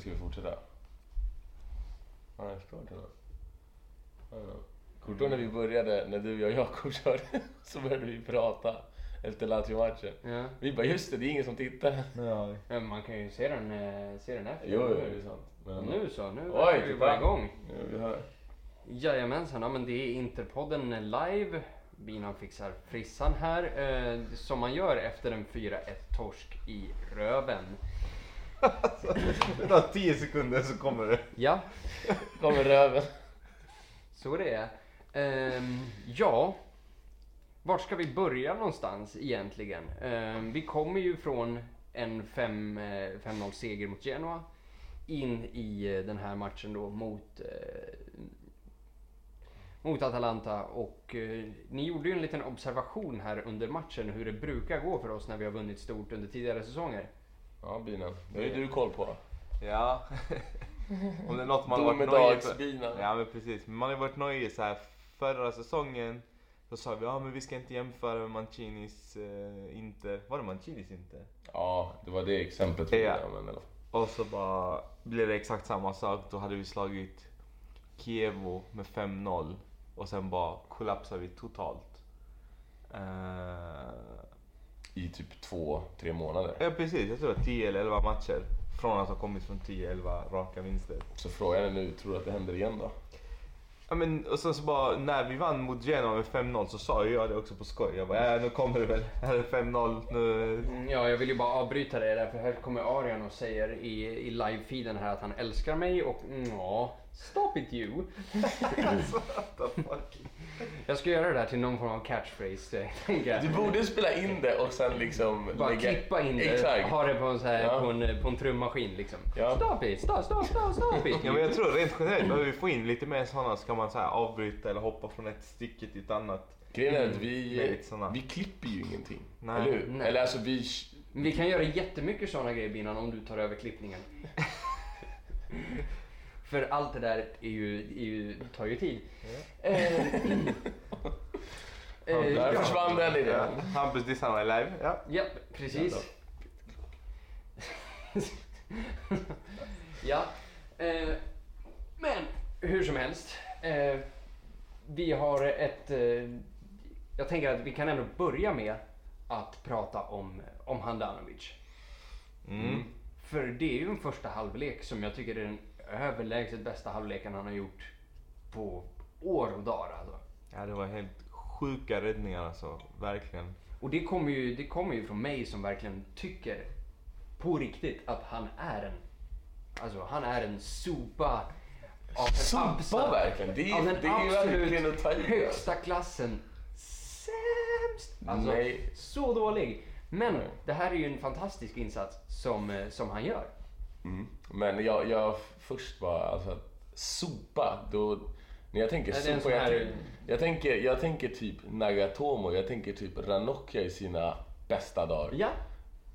Eller ska vi fortsätta? Ja, det är klart eller? Ja, ja. Kommer du ihåg när vi började, när du och Jakob körde, så började vi prata efter Lazio-matchen. Ja. Vi bara, just det, det är ingen som tittar. Ja. Men man kan ju se den, eh, se den efter. Jo, jo, det är sant. Men, Nu så, nu Oj, är vi bara igång. Ja, vi hör. Jajamensan, ja, men det är Interpodden live. Binan fixar frissan här. Eh, som man gör efter en 4-1 torsk i röven. Alltså, det tar 10 sekunder så kommer det. Ja, Kommer röven. så det är. Ehm, ja, vart ska vi börja någonstans egentligen? Ehm, vi kommer ju från en 5-0 eh, seger mot Genoa in i eh, den här matchen då mot, eh, mot Atalanta och eh, ni gjorde ju en liten observation här under matchen hur det brukar gå för oss när vi har vunnit stort under tidigare säsonger. Ja, binan. Det har ju du koll på. Ja. Om det är något man har varit nöjd för. Ja men precis. Men man har varit nöjd så här förra säsongen. Då sa vi ja men vi ska inte jämföra med Mancinis eh, Inter. Var det Mancinis Inter? Ja, det var det exemplet vi Ja. använde. Och så bara blev det exakt samma sak. Då hade vi slagit Kievo med 5-0 och sen bara kollapsade vi totalt. Eh, I typ två, tre månader. ja precis, jag tror var 10 eller 11 matcher. Från att ha kommit från 10-11 raka vinster. Så frågan är nu, tror du att det händer igen då? Ja, men, och sen så bara när vi vann mot Genoa med 5-0 så sa jag det också på skoj. Jag bara, äh, nu kommer det väl. Här är 5-0. Nu... Mm, Ja, jag vill ju bara avbryta det där för här kommer Arian och säger i, i live-feeden här att han älskar mig och mm, ja, stop it you. What the fuck? Jag ska göra det där till någon form av catchphrase. Du borde spela in det och sen liksom Bara lägga... klippa in det, Exakt. ha det på en, så här, Ja. på en, på en trummaskin liksom. Ja. Stop it, stop, stop, stop, stop it. Ja, men jag tror rent generellt behöver vi få in lite mer sådana så kan man så här avbryta eller hoppa från ett stycke till ett annat. Grejen är att vi, såna. vi klipper ju ingenting. Nej. Eller hur? Nej. Eller alltså vi... Vi kan göra jättemycket sådana grejer Binan om du tar över klippningen. För allt det där är ju, är ju, tar ju tid. Eh, eh, Där ja. försvann den idén. Ja. Hampus dissar mig live. Ja. Ja, precis. ja. Eh, men hur som helst. Eh, vi har ett... Eh, jag tänker att vi kan ändå börja med att prata om, om Handanovic. Mm. För det är ju en första halvlek som jag tycker är den överlägset bästa halvleken han har gjort på år och dagar. Alltså. ja, det var helt sjuka räddningar alltså. Verkligen. Och det kommer, ju, det kommer ju från mig som verkligen tycker på riktigt att han är en, alltså han är en sopa av den Sopa absolut- verkligen? Det är, av den det absolut högsta klassen. Sämst! Alltså, Nej. så dålig. Men det här är ju en fantastisk insats som, eh, som han gör. Mm. Men jag, jag först bara, alltså att sopa, då... När jag tänker sopa, jag, här- jag, tänker, jag tänker typ Nagatomo, jag tänker typ Ranocchia i sina bästa dagar. Ja,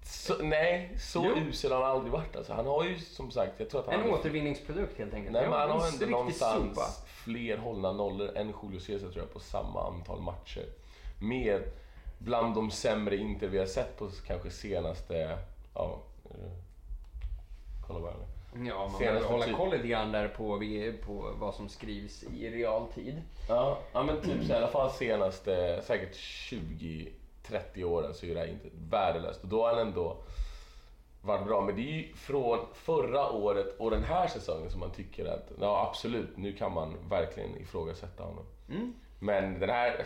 Så, nej, så Jo. usel har han aldrig varit alltså. Han har ju som sagt, jag tror att han... en återvinningsprodukt helt enkelt. Nej men han har ändå någonstans sopa. fler hållna nollor än Julio Cesar tror jag på samma antal matcher. Med bland de sämre Inter vi har sett på kanske senaste... Ja, eh, kolla nu. Ja, man behöver hålla typ- koll lite grann där på, på vad som skrivs i realtid. Ja, ja men typ så i alla fall senaste säkert 20-30 åren så är det här inte värdelöst. Och då har han ändå varit bra. Men det är ju från förra året och den här säsongen som man tycker att, ja absolut, nu kan man verkligen ifrågasätta honom. Mm. Men den här,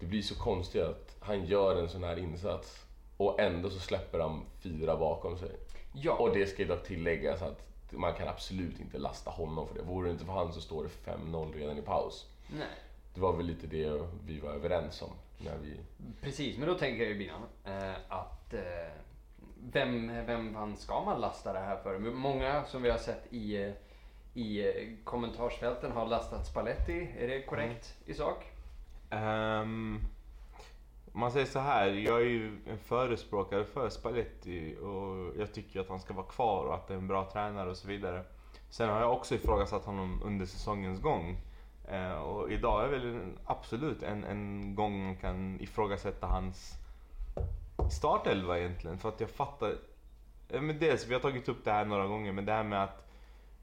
det blir så konstigt att han gör en sån här insats och ändå så släpper han fyra bakom sig. Ja, Och det ska ju dock tilläggas att man kan absolut inte lasta honom för det. Vore det inte för han så står det 5-0 redan i paus. nej. Det var väl lite det vi var överens om när vi... Precis, men då tänker jag ju Binan eh, att eh, vem, vem fan ska man lasta det här för? Men Många som vi har sett i, eh, i eh, kommentarsfälten har lastat Spalletti. Är det korrekt i sak? Ehm, man säger så här, jag är ju en förespråkare för Spalletti och jag tycker att han ska vara kvar och att det är en bra tränare och så vidare. Sen har jag också ifrågasatt honom under säsongens gång. Eh, och idag är väl absolut en, en gång man kan ifrågasätta hans startelva egentligen för att jag fattar. eh, Men dels, vi har tagit upp det här några gånger, men det här med att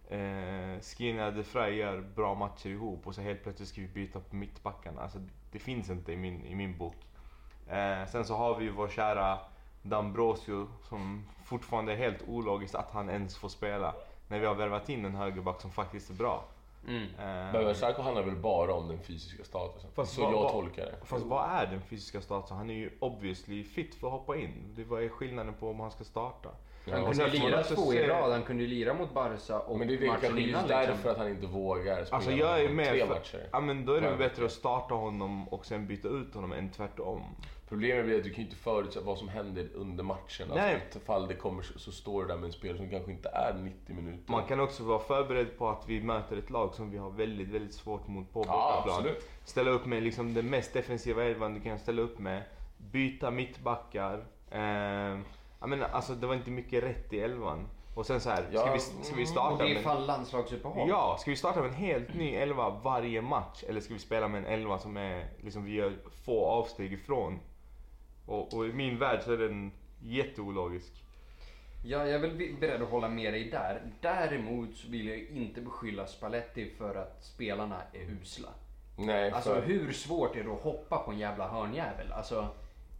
eh, Skina de Frey gör bra matcher ihop och så helt plötsligt ska vi byta på mittbackarna. Alltså, det finns inte i min, i min bok. Eh, sen så har vi ju vår kära Dambrosio som fortfarande är helt ologiskt att han ens får spela. När vi har värvat in en högerback som faktiskt är bra. Mm. Eh, Men Versaco handlar väl bara om den fysiska statusen. Fast så vad- jag vad- tolkar det. Fast vad är den fysiska statusen? Han är ju obviously fit för att hoppa in. Det vad är skillnaden på om han ska starta? Han Ja. och kunde ju lira två i rad, han kunde ju lira mot Barca och Men det är det matchen kanske just liksom. därför att han inte vågar spela Alltså jag är med tre för, matcher. Ja men då är det väl Ja. bättre att starta honom och sen byta ut honom än tvärtom. Problemet blir att du kan ju inte förutsäga vad som händer under matchen. Nej. Alltså, ifall det kommer så, så står du där med en spelare som kanske inte är 90 minuter. Man kan också vara förberedd på att vi möter ett lag som vi har väldigt, väldigt svårt mot på Ja, bortaplan. absolut. ställa upp med liksom den mest defensiva elvan du kan ställa upp med. Byta mittbackar. Eh, jag menar, alltså det var inte mycket rätt i elvan. Och sen så här, ska, Ja, vi, ska vi mm, Och starta det är med... fan landslagsuppehåll. Ja, ska vi starta med en helt ny elva varje match? Eller ska vi spela med en elva som är, liksom, vi gör få avsteg ifrån? Och, och i min värld så är den jätteologisk. Ja, jag är väl be- beredd att hålla med dig där. Däremot så vill jag inte beskylla Spalletti för att spelarna är usla. Nej, Alltså för, hur svårt är det att hoppa på en jävla hörnjävel? Alltså,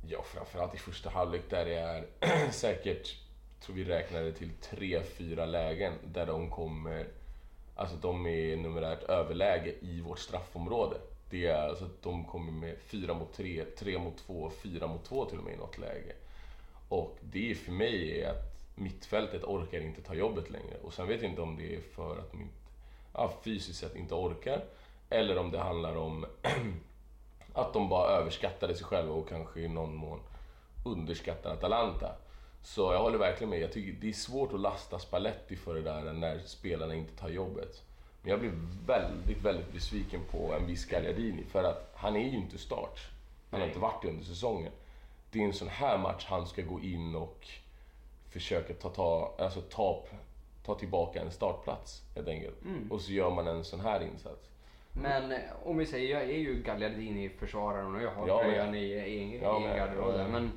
ja, framförallt i första halvlek där det är säkert, tror vi räknade till tre, fyra lägen där de kommer, alltså de är numerärt överläge i vårt straffområde. Det är alltså att de kommer med fyra mot tre, tre mot två, fyra mot två till och med i något läge. Och det för mig är att mittfältet orkar inte ta jobbet längre. Och sen vet jag inte om det är för att de inte, ja, fysiskt sett inte orkar. Eller om det handlar om att de bara överskattade sig själva och kanske i någon mån underskattar Atalanta. Så jag håller verkligen med. Jag tycker det är svårt att lasta Spalletti för det där när spelarna inte tar jobbet. Men jag blir väldigt, väldigt besviken på en viss Gagliardini för att han är ju inte start. Han har inte varit det under säsongen. Det är en sån här match han ska gå in och försöka ta, ta, alltså ta, ta tillbaka en startplats helt enkelt. Och så gör man en sån här insats. men eh, om vi säger, jag är ju Gagliardini-försvararen och jag har Ja, tröjan i, i, i Ja, en men- garderob där. ja. Men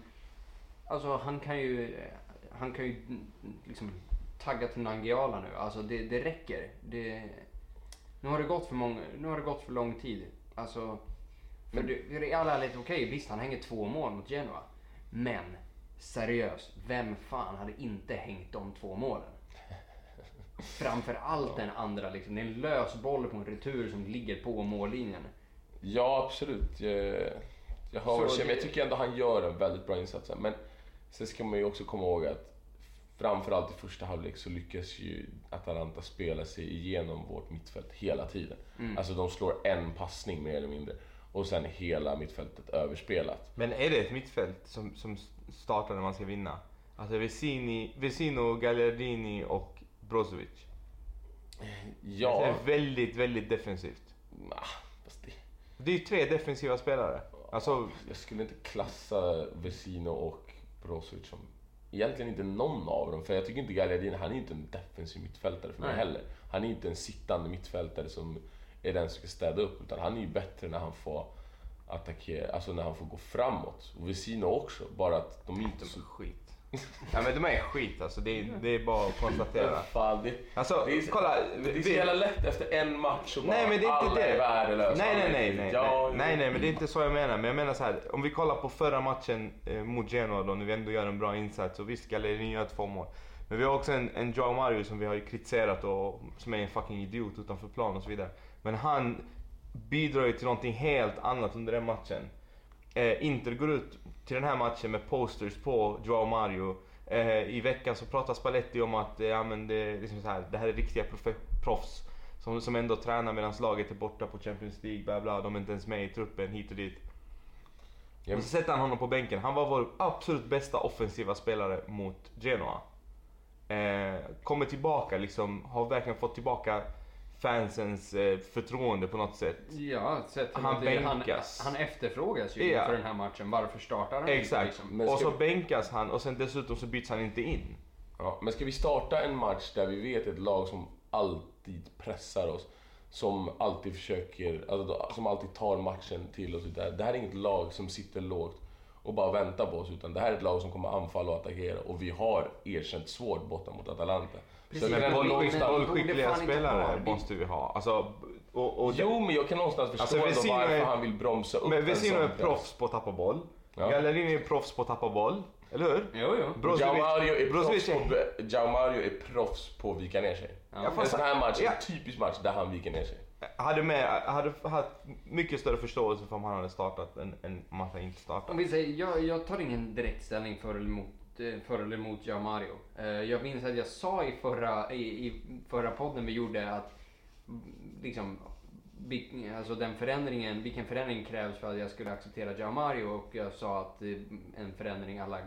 alltså han kan ju, han kan ju mm, liksom tagga till Nangiala nu. Alltså det, det räcker. Det, nu har det gått för många, nu har det gått för lång tid. Alltså, det, för i all ärlighet, okej visst han hänger två mål mot Genoa. Men seriöst, vem fan hade inte hängt de två målen? Framför allt den andra liksom. Det är en lös boll på en retur som ligger på mållinjen. Ja, absolut. Jag, jag, har, men jag tycker ändå han gör en väldigt bra insats. Men sen ska man ju också komma ihåg att framförallt i första halvlek så lyckas ju Atalanta spela sig igenom vårt mittfält hela tiden. Alltså de slår en passning mer eller mindre. Och sen hela mittfältet överspelat. Men är det ett mittfält som, som startar när man ska vinna? Alltså Vesini, Vesino, Gagliardini och Brozovic. Det Ja, är väldigt, väldigt defensivt. ah, fast det, Det är ju tre defensiva spelare. Alltså, jag skulle inte klassa Vesino och Brozovic som egentligen inte någon av dem. För jag tycker inte Gagliardini, han är inte en defensiv mittfältare för mig Nej. heller. Han är inte en sittande mittfältare som är den som ska städa upp. Utan han är ju bättre när han får attackera, alltså när han får gå framåt. Och Vesino också, bara att de är inte så... skit. Ja men de är skit alltså, det är, det är bara att konstatera. Fan, det, Alltså, det är, kolla. Det är så jävla lätt efter en match och bara Nej men det är alla inte är det. värdelösa. Nej nej alla är- nej nej, Ja, nej nej nej men det är inte så jag menar. Men jag menar så här, om vi kollar på förra matchen eh, mot Genoa då, när vi ändå gör en bra insats. Och visst, Gallerini gör två mål. Men vi har också en, en Joao Mario som vi har kritiserat och som är en fucking idiot utanför plan och så vidare. Men han bidrar ju till någonting helt annat under den matchen. Eh, Inter går ut till den här matchen med posters på Joao Mario. Eh, I veckan så pratar Spalletti om att eh, ja, men det, liksom så här, det här är riktiga proffs som, som ändå tränar medan laget är borta på Champions League, bla bla, de är inte ens med i truppen hit och dit. Och så sätter han honom på bänken. Han var vår absolut bästa offensiva spelare mot Genoa. Eh, kommer tillbaka liksom, har verkligen fått tillbaka fansens eh, förtroende på något sätt. Ja, sett Han det- han, bänkas. han efterfrågas ju Ja. inför den här matchen. Varför startar han inte Exakt. liksom? Och så vi- bänkas han och sen dessutom så byts han inte in. Ja, men ska vi starta en match där vi vet ett lag som alltid pressar oss, som alltid försöker, alltså, som alltid tar matchen till oss. Det här är inget lag som sitter lågt och bara vänta på oss. Utan det här är ett lag som kommer anfalla och attackera och vi har erkänt svårt borta mot Atalanta. Precis. Jag Men bollskickliga spelare måste vi ha. Alltså, och, och, Jo, men jag kan någonstans förstå Alltså, ändå Vesino varför är- han vill bromsa upp men en Vesino är proffs på att tappa boll. Ja. Gallerini är proffs på att tappa boll. Eller hur? Jo, jo. Brozovic- är Brozovic proffs på, Jao Mario är proffs på att vika ner sig. Ja. Jag En sån här match är Ja. en typisk match där han viker ner sig. hade, med, hade haft mycket större förståelse för om han hade startat än, än om han inte startat. Om vi säger, jag, jag tar ingen direkt ställning för eller emot, för eller emot Jao Mario. Eh, Jag minns att jag sa i förra, i, i förra podden vi gjorde att mm, liksom, alltså den förändringen, vilken förändring krävs för att jag skulle acceptera Jao Mario och jag sa att eh, en förändring alla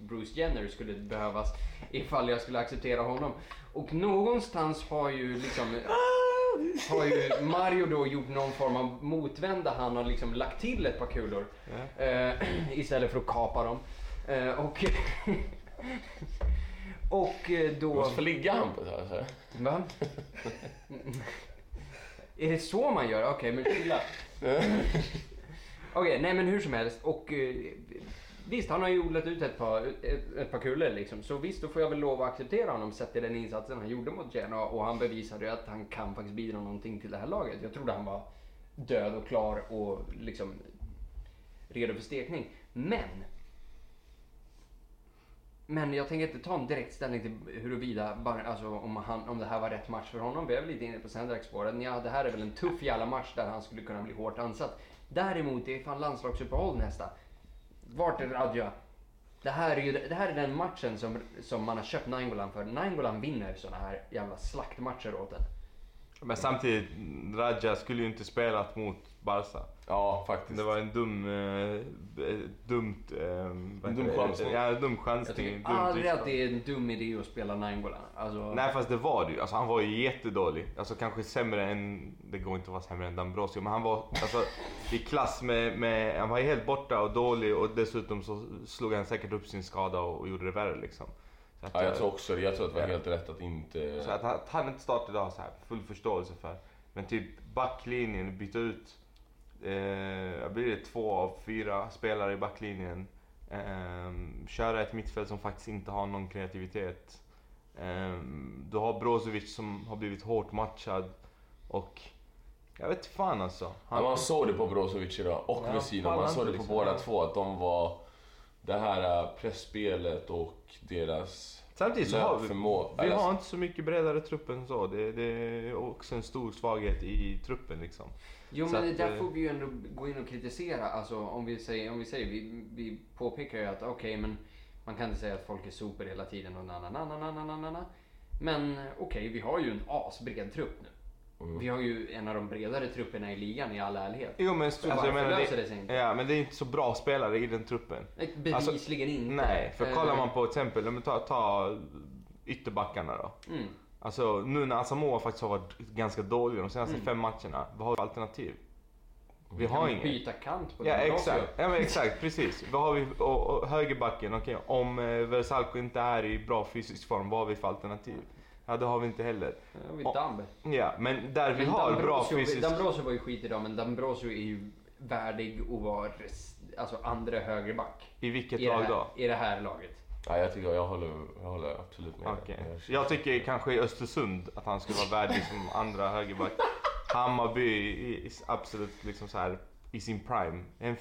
Bruce Jenner skulle behövas ifall jag skulle acceptera honom. Och någonstans har ju liksom har ju Mario då gjort någon form av motvända. Han har liksom lagt till ett par kulor eh, istället för att kapa dem. Eh, och och eh, Du då... måste få ligga Hampus alltså. Va? Är det så man gör? Okej, men chilla. Okej, nej men hur som helst. Och eh, visst, han har ju odlat ut ett par, ett, ett par kulor liksom. Så visst, då får jag väl lov att acceptera honom sett till den insatsen han gjorde mot Genoa. Och han bevisade ju att han kan faktiskt bidra någonting till det här laget. Jag trodde han var död och klar och liksom redo för stekning. Men men jag tänker inte ta en direkt ställning till huruvida, bara- alltså om, han, om det här var rätt match för honom. Vi är väl lite inne på Sendrak-spåret. Ja, det här är väl en tuff jävla match där han skulle kunna bli hårt ansatt. Däremot, det är fan landslagsuppehåll nästa. Vart är Radja? Det här är ju det här är den matchen som, som man har köpt Nainggolan för. Nainggolan vinner såna här jävla slaktmatcher åt en. Men samtidigt, Radja skulle ju inte spelat mot Barca. Ja, faktiskt. Det var en dum, eh, eh, dumt, eh, En dum chansning. Ja, en dum Jag chansning. tycker dumt aldrig att det är en dum idé att spela Nainggolan. Alltså, Nej fast det var det ju. Alltså, han var ju jättedålig. Alltså kanske sämre än, det går inte att vara sämre än Dambrosio. Men han var alltså, i klass med, med, han var ju helt borta och dålig och dessutom så slog han säkert upp sin skada och, och gjorde det värre liksom. Så att, Ja, jag eh, tror också det. Jag tror att det var helt rätt att inte... Så att, han- att han inte startar idag så här, full förståelse för. Men typ backlinjen, byta ut, eh, blir det två av fyra spelare i backlinjen. Eh, köra ett mittfält som faktiskt inte har någon kreativitet. Eh, du har Brozovic som har blivit hårt matchad och jag vet fan alltså. Ja, man såg det på Brozovic idag och Ja, Vesino. fan, Man han såg det liksom- på båda ja. två att de var... Det här äh, pressspelet och deras Samtidigt så har vi, vi Alltså, har inte så mycket bredare trupp än så. Det, det är också en stor svaghet i truppen liksom. Jo Så men att, där eh, får vi ju ändå gå in och kritisera. Alltså om vi säger, om vi, säger vi, vi påpekar ju att okej men man kan inte säga att folk är super hela tiden och na na na na na na na na. Men eh, okej, vi har ju en asbred trupp nu. Mm. Vi har ju en av de bredare trupperna i ligan i all ärlighet. Jo men, Så alltså, jag menar, det, sig inte? ja, men det är inte så bra spelare i den truppen. Alltså, Bevisligen inte. Nej, för Eh, kollar man på till exempel, vi tar, ta ytterbackarna då. Mm. Alltså nu när Asamoah faktiskt har varit ganska dålig de senaste Mm. fem matcherna, vad har vi för alternativ? Vi Kan har vi inget. byta kant på Ja den exakt, ja, men exakt precis. Vad har vi, och, och högerbacken, okej om eh, Versalco inte är i bra fysisk form, vad har vi för alternativ? Ja det har vi inte heller. Ja, vi Dambe. Ja, men där vi Men har bra Dambrosio- fysisk... Dambrosio var ju skit idag men Dambrosio är ju värdig att vara alltså andra högerback. I vilket I lag här, då? I det här laget. Ja, jag tycker jag håller, jag håller absolut med. Okej. Jag- tycker kanske i Östersund att han skulle vara värdig som andra högerback. Hammarby absolut liksom så här i sin prime. En,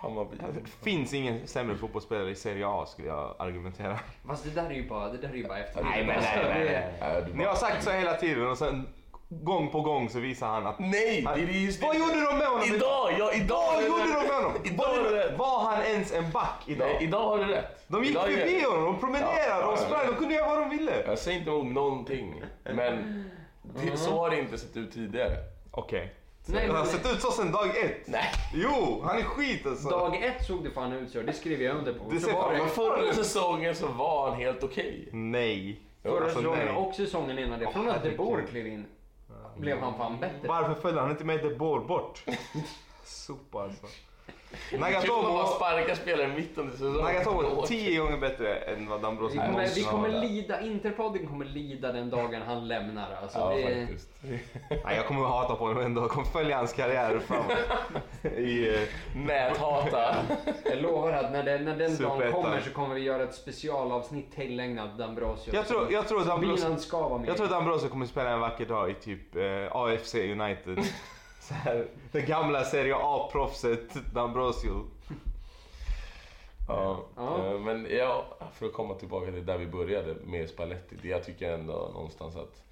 Hammarby. det finns ingen sämre fotbollsspelare i Serie A skulle jag argumentera. Fast det där är ju bara, det där är ju bara efter. Nej, men nej, nej, nej. Du Ni har sagt så hela tiden och sen gång på gång så visar han att... Nej! Han, Det är just det. vad gjorde de med honom? Idag! Ja, idag! Vad gjorde de med honom? Idag Var, det, var han ens en back idag? Nej, idag har du rätt. De gick Idag förbi honom, de promenerade, Ja, ja, de sprang, de kunde göra vad de ville. Jag säger inte emot någonting, men det, så har det inte sett ut tidigare. Okej. Nej, Han har sett ut så sen dag ett. Nej. Jo, han är skit alltså. Dag ett såg det fan ut så, det skrev jag under på. Det så var det förra säsongen så var han helt okej. Nej. förra Alltså, säsongen nej. och säsongen innan det. Från att De Boer herregud. klev in blev han fan bättre. Varför följde han inte med De Boer bort? Sopa alltså. Kul att man Nagatomo, sparkar spelare mitt under säsongen. Nagatomo tio gånger bättre än vad Vi Dambrosio kommer, vi någonsin kommer har. lida, Interpodden kommer lida den dagen han lämnar. Alltså, Ja, det, faktiskt. Nej, jag kommer att hata på honom ändå. Jag kommer följa hans karriär framåt. I, eh, Näthata. jag lovar att när, det, när den dagen kommer så kommer vi göra ett specialavsnitt tillägnat Dambrosio. jag tror, jag tror Dambrosio... Binan ska vara med. Jag tror att Ambrosio kommer spela en vacker dag i typ eh, AFC United. Så här, det gamla Serie A-proffset D'Ambrosio. Ja, Ja. eh, men ja, för att komma tillbaka till där vi började med Spalletti. Det jag tycker ändå någonstans att...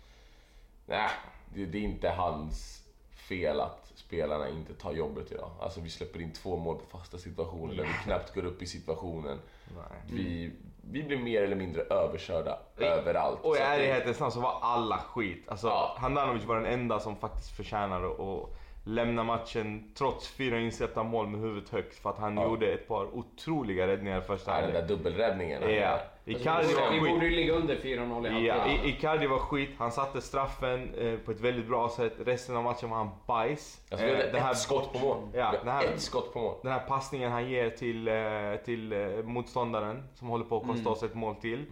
Nej, det, det är inte hans fel att spelarna inte tar jobbet idag. Alltså vi släpper in två mål på fasta situationer där vi knappt går upp i situationen. Nej. Vi, vi blir mer eller mindre överkörda överallt. Och i ärlighetens namn så var alla skit. Alltså, Ja. Handanovic var den enda som faktiskt förtjänade att lämna matchen trots fyra insläppta mål med huvudet högt för att han Ja. gjorde ett par otroliga räddningar första Ja, den där halvlek. dubbelräddningen. Ja. Icardi Alltså, var vi borde skit. ju ligga under 4-0 i Ja. I- Icardi var skit, han satte straffen eh, på ett väldigt bra sätt. Resten av matchen var han bajs. Alltså, Eh, hade det här- ett skott på mål. Ja, Vi hade det här- Ett skott på mål. Den här passningen han ger till, eh, till eh, motståndaren som håller på att kosta Mm. oss ett mål till.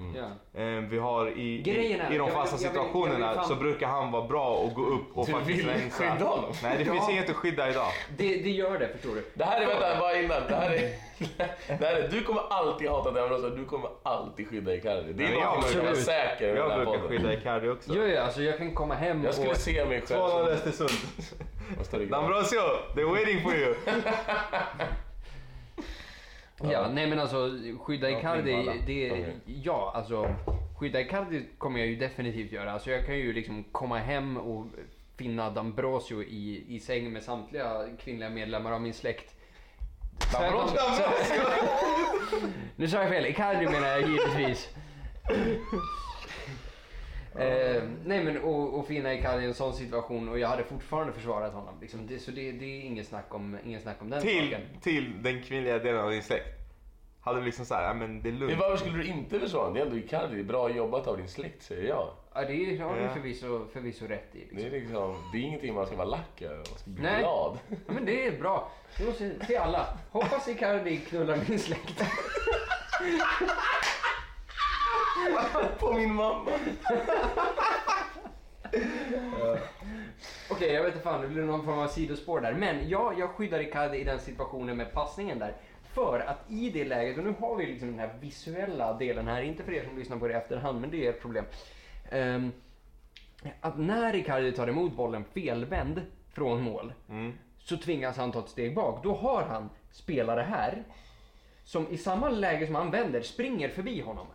Ja. Eh, Vi har i, i, i de jag vill- fasta jag vill- jag situationerna vill fan- så brukar han vara bra och gå upp och Du faktiskt vill rensa. skydda honom? Nej, det Ja. finns inget att skydda idag. Det, det gör det, förstår du. Det här är, vänta, bara innan. Det här är, är, du kommer alltid hata Demrosa, du kommer alltid skydda Icardi. Det är Nej, jag man kan vara säker med den Jag här brukar podden. skydda Icardi också. Jo, ja, alltså jag kan komma hem Jag skulle och... se mig själv 2-0 som... Östersund. Vad står det? D'Ambrosio, they're waiting for you. Ja, nej men alltså skydda Ja, Icardi, Nimbala. det, Okej. ja alltså skydda Icardi kommer jag ju definitivt göra. Alltså jag kan ju liksom komma hem och finna D'Ambrosio i, i säng med samtliga kvinnliga medlemmar av min släkt. Så jag- D'Ambrosio? så- Nu sa jag fel, Icardi menar jag givetvis. Eh, nej men och, och finna Icardi i en sån situation och jag hade fortfarande försvarat honom. Liksom. Det, så det, det är inget snack om, ingen snack om den till, saken. till den kvinnliga delen av din släkt. Hade du liksom såhär, ja men det är Men lugnt. varför skulle du inte försvara honom? Det är ändå Icardi. Bra jobbat av din släkt, säger jag. Ja, det har du förvisso, förvisso rätt i. Liksom. Det är, liksom, det är ingenting man ska vara lack över. Man ska bli Nej. glad. Ja, men det är bra. Det måste till alla. Hoppas Icardi knullar min släkt. På min mamma. Okej, jag vet inte fan, det blir någon form av sidospår där. Men ja, jag skyddar Icardi i den situationen med passningen där. För att i det läget, och nu har vi liksom den här visuella delen här, inte för er som lyssnar på det i efterhand, men det är ett problem. Ehm, att när Icardi tar emot bollen felvänd från mål, Mm. så tvingas han ta ett steg bak. Då har han spelare här som i samma läge som han vänder springer förbi honom.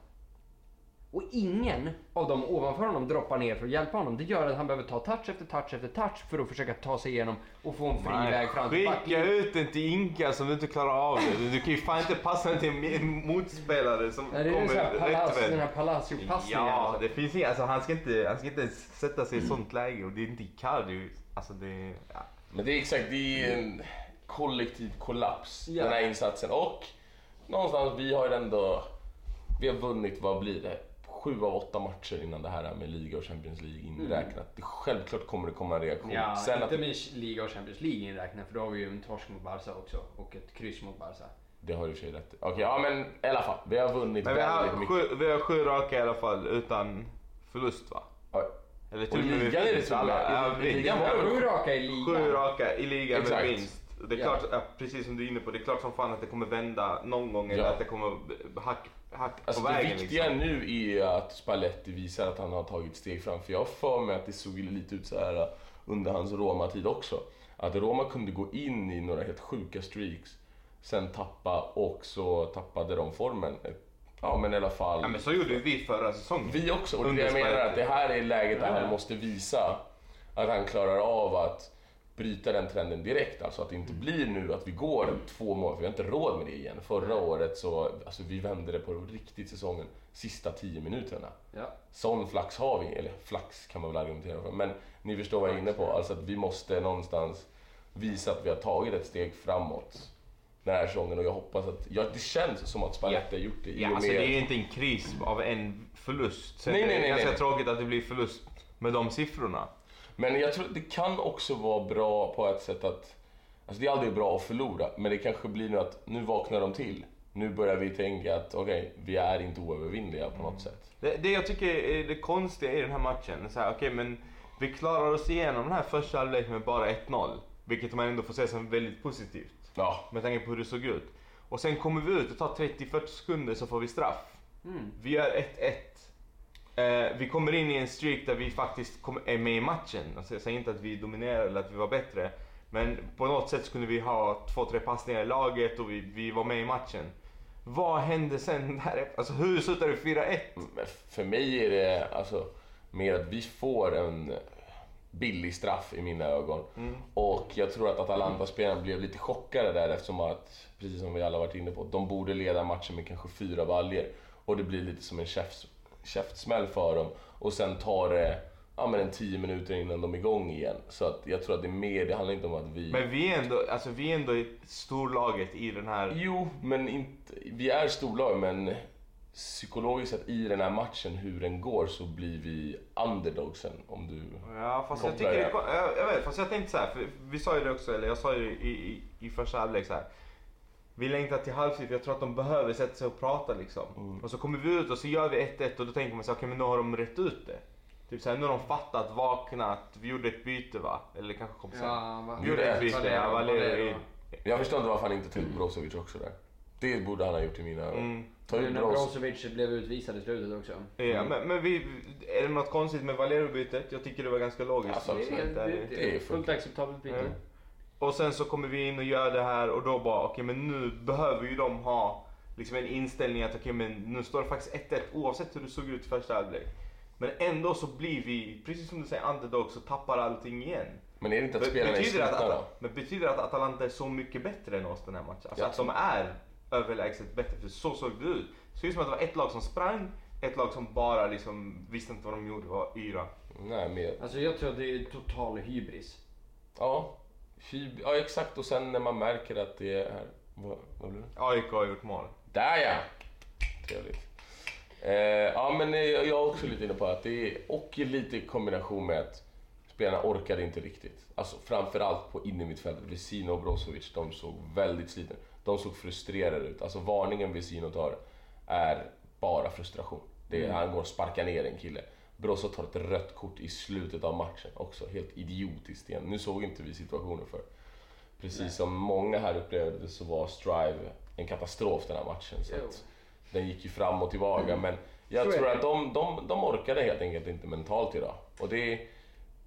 Och ingen av dem ovanför honom droppar ner för att hjälpa honom. Det gör att han behöver ta touch efter touch efter touch för att försöka ta sig igenom och få en fri Nej, väg fram till Skicka backlinjen. ut den till Inka som du inte klarar av det. Du kan ju fan inte passa den till en motspelare som Ja, det är kommer här palas, rätt den här Palacio-passningen. Ja, alltså. det finns inga, alltså han ska inte, han ska inte ens sätta sig i ett sånt läge och det är inte Icardi. Alltså det, ja. Men det är exakt, det är en kollektiv kollaps, Ja. den här insatsen. Och någonstans, vi har ju ändå, vi har vunnit, vad blir det? Sju av åtta matcher innan det här med liga och Champions League inräknat. Det, självklart kommer det komma en reaktion. Ja, Sen att, inte med liga och Champions League inräknat för då har vi ju en torsk mot Barca också och ett kryss mot Barca. det har ju i och för sig rätt. Okej, ja men i alla fall. Vi har vunnit Men vi har, väldigt mycket. sju, vi har sju raka i alla fall utan förlust va? Ja, Eller till och med ligan är det med. alla. Ja, ligan var Sju raka i ligan. Sju raka i ligan med Exakt. vinst. Det är Ja. klart, precis som du är inne på, det är klart som fan att det kommer vända någon gång eller Ja. att det kommer hack, hack Alltså på det vägen. viktiga liksom. nu är att Spalletti visar att han har tagit steg fram. För jag har för mig att det såg lite ut så här under hans Roma-tid också. Att Roma kunde gå in i några helt sjuka streaks, sen tappa och så tappade de formen. Ja men i alla fall. Ja men så gjorde vi förra säsongen. Vi också. Och det jag menar att det här är läget där han måste visa att han klarar av att bryta den trenden direkt. Alltså att det inte blir nu att vi går två mål, för vi har inte råd med det igen. Förra året så, alltså vi vände det på riktigt säsongen, sista tio minuterna. Ja. Sån flax har vi, eller flax kan man väl argumentera för. Men ni förstår vad jag är inne på. Alltså att vi måste någonstans visa att vi har tagit ett steg framåt den här säsongen och jag hoppas att, ja, det känns som att Spalletti har gjort det Ja, alltså det är ju inte en kris av en förlust. Sen Nej, är det nej, nej, ganska nej. tråkigt att det blir förlust med de siffrorna. Men jag tror att det kan också vara bra på ett sätt att, Alltså det är aldrig bra att förlora, men det kanske blir nu att nu vaknar de till. Nu börjar vi tänka att okej, vi är inte oövervinnliga på något sätt. Det, det jag tycker är det konstiga i den här matchen, är så här, okej men vi klarar oss igenom den här första halvleken med bara 1-0. Vilket man ändå får se som väldigt positivt. Ja, Med tanke på hur det såg ut. Och sen kommer vi ut, det tar 30-40 sekunder så får vi straff. Mm. Vi gör 1-1. Eh, vi kommer in i en streak där vi faktiskt kom, är med i matchen. Alltså, jag säger inte att vi dominerar eller att vi var bättre. Men på något sätt kunde vi ha två, tre passningar i laget och vi, vi var med i matchen. Vad hände sen där? Alltså hur slutade det 4-1? men för mig är det alltså mer att vi får en billig straff i mina ögon. Och jag tror att Atalanta-spelarna blev lite chockade där eftersom att, precis som vi alla varit inne på, de borde leda matchen med kanske fyra baljer Och det blir lite som en käft, käftsmäll för dem. Och sen tar det ja, men en tio minuter innan de är igång igen. Så att jag tror att det är mer, det handlar inte om att vi... Men vi är ändå, alltså vi är ändå storlaget i den här... Jo, men inte, vi är storlag, men psykologiskt sett i den här matchen, hur den går, så blir vi underdogsen om du... Ja fast jag tycker det. jag, jag vet, fast jag tänkte så här, för vi sa ju det också, eller jag sa ju i, i, i första halvlek så här. Vi längtar till halvtid, jag tror att de behöver sätta sig och prata liksom. Mm. Och så kommer vi ut och så gör vi 1-1 och då tänker man så här, okej men nu har de rätt ut det. Typ såhär, nu har de fattat, vaknat, vi gjorde ett byte va? Eller kanske kom sen. Ja, vi gjorde ett byte, ja, Valero, Valero. in. Jag förstår inte varför han inte tog Brozovic också där. Det borde han ha gjort i mina ögon. Mm. Ta Brozovic. Blev utvisad i slutet också. Ja, men, men vi, är det något konstigt med Valero-bytet? Jag tycker det var ganska logiskt. Alltså, Det är, det Det är fullt. acceptabelt byte. Mm. Och sen så kommer vi in och gör det här och då bara okej men nu behöver ju de ha liksom en inställning att okej men nu står det faktiskt 1-1 oavsett hur det såg ut i första halvlek. Men ändå så blir vi, precis som du säger underdog så tappar allting igen. Men är det inte att Be- spelarna är betyder, att, slutna då? At- men betyder det att Atalanta är så mycket bättre än oss den här matchen? Alltså att de är överlägset bättre, för så såg det ut. Det såg ut som att det var ett lag som sprang, ett lag som bara liksom visste inte vad de gjorde, var yra. Nej, mer. Alltså jag tror att det är total hybris. Ja, Hyb- ja, exakt. Och sen när man märker att det är... Vad, vad blir det? AIK har gjort mål. Där ja! Trevligt. Eh, ja, men eh, jag är också lite inne på att det är... Och lite i kombination med att spelarna orkade inte riktigt. Alltså framförallt på innermittfältet. Vesino och Brozovic, de såg väldigt slitna De såg frustrerade ut. Alltså varningen Vesino tar är bara frustration. Det är, Han går och sparkar ner en kille. Brozo tar ett rött kort i slutet av matchen också. Helt idiotiskt igen. Nu såg inte vi situationen för. Precis som många här upplevde så var Strive en katastrof den här matchen. Så den gick ju fram och tillbaka. Men jag Så tror att de, de, de orkade helt enkelt inte mentalt idag. Och det,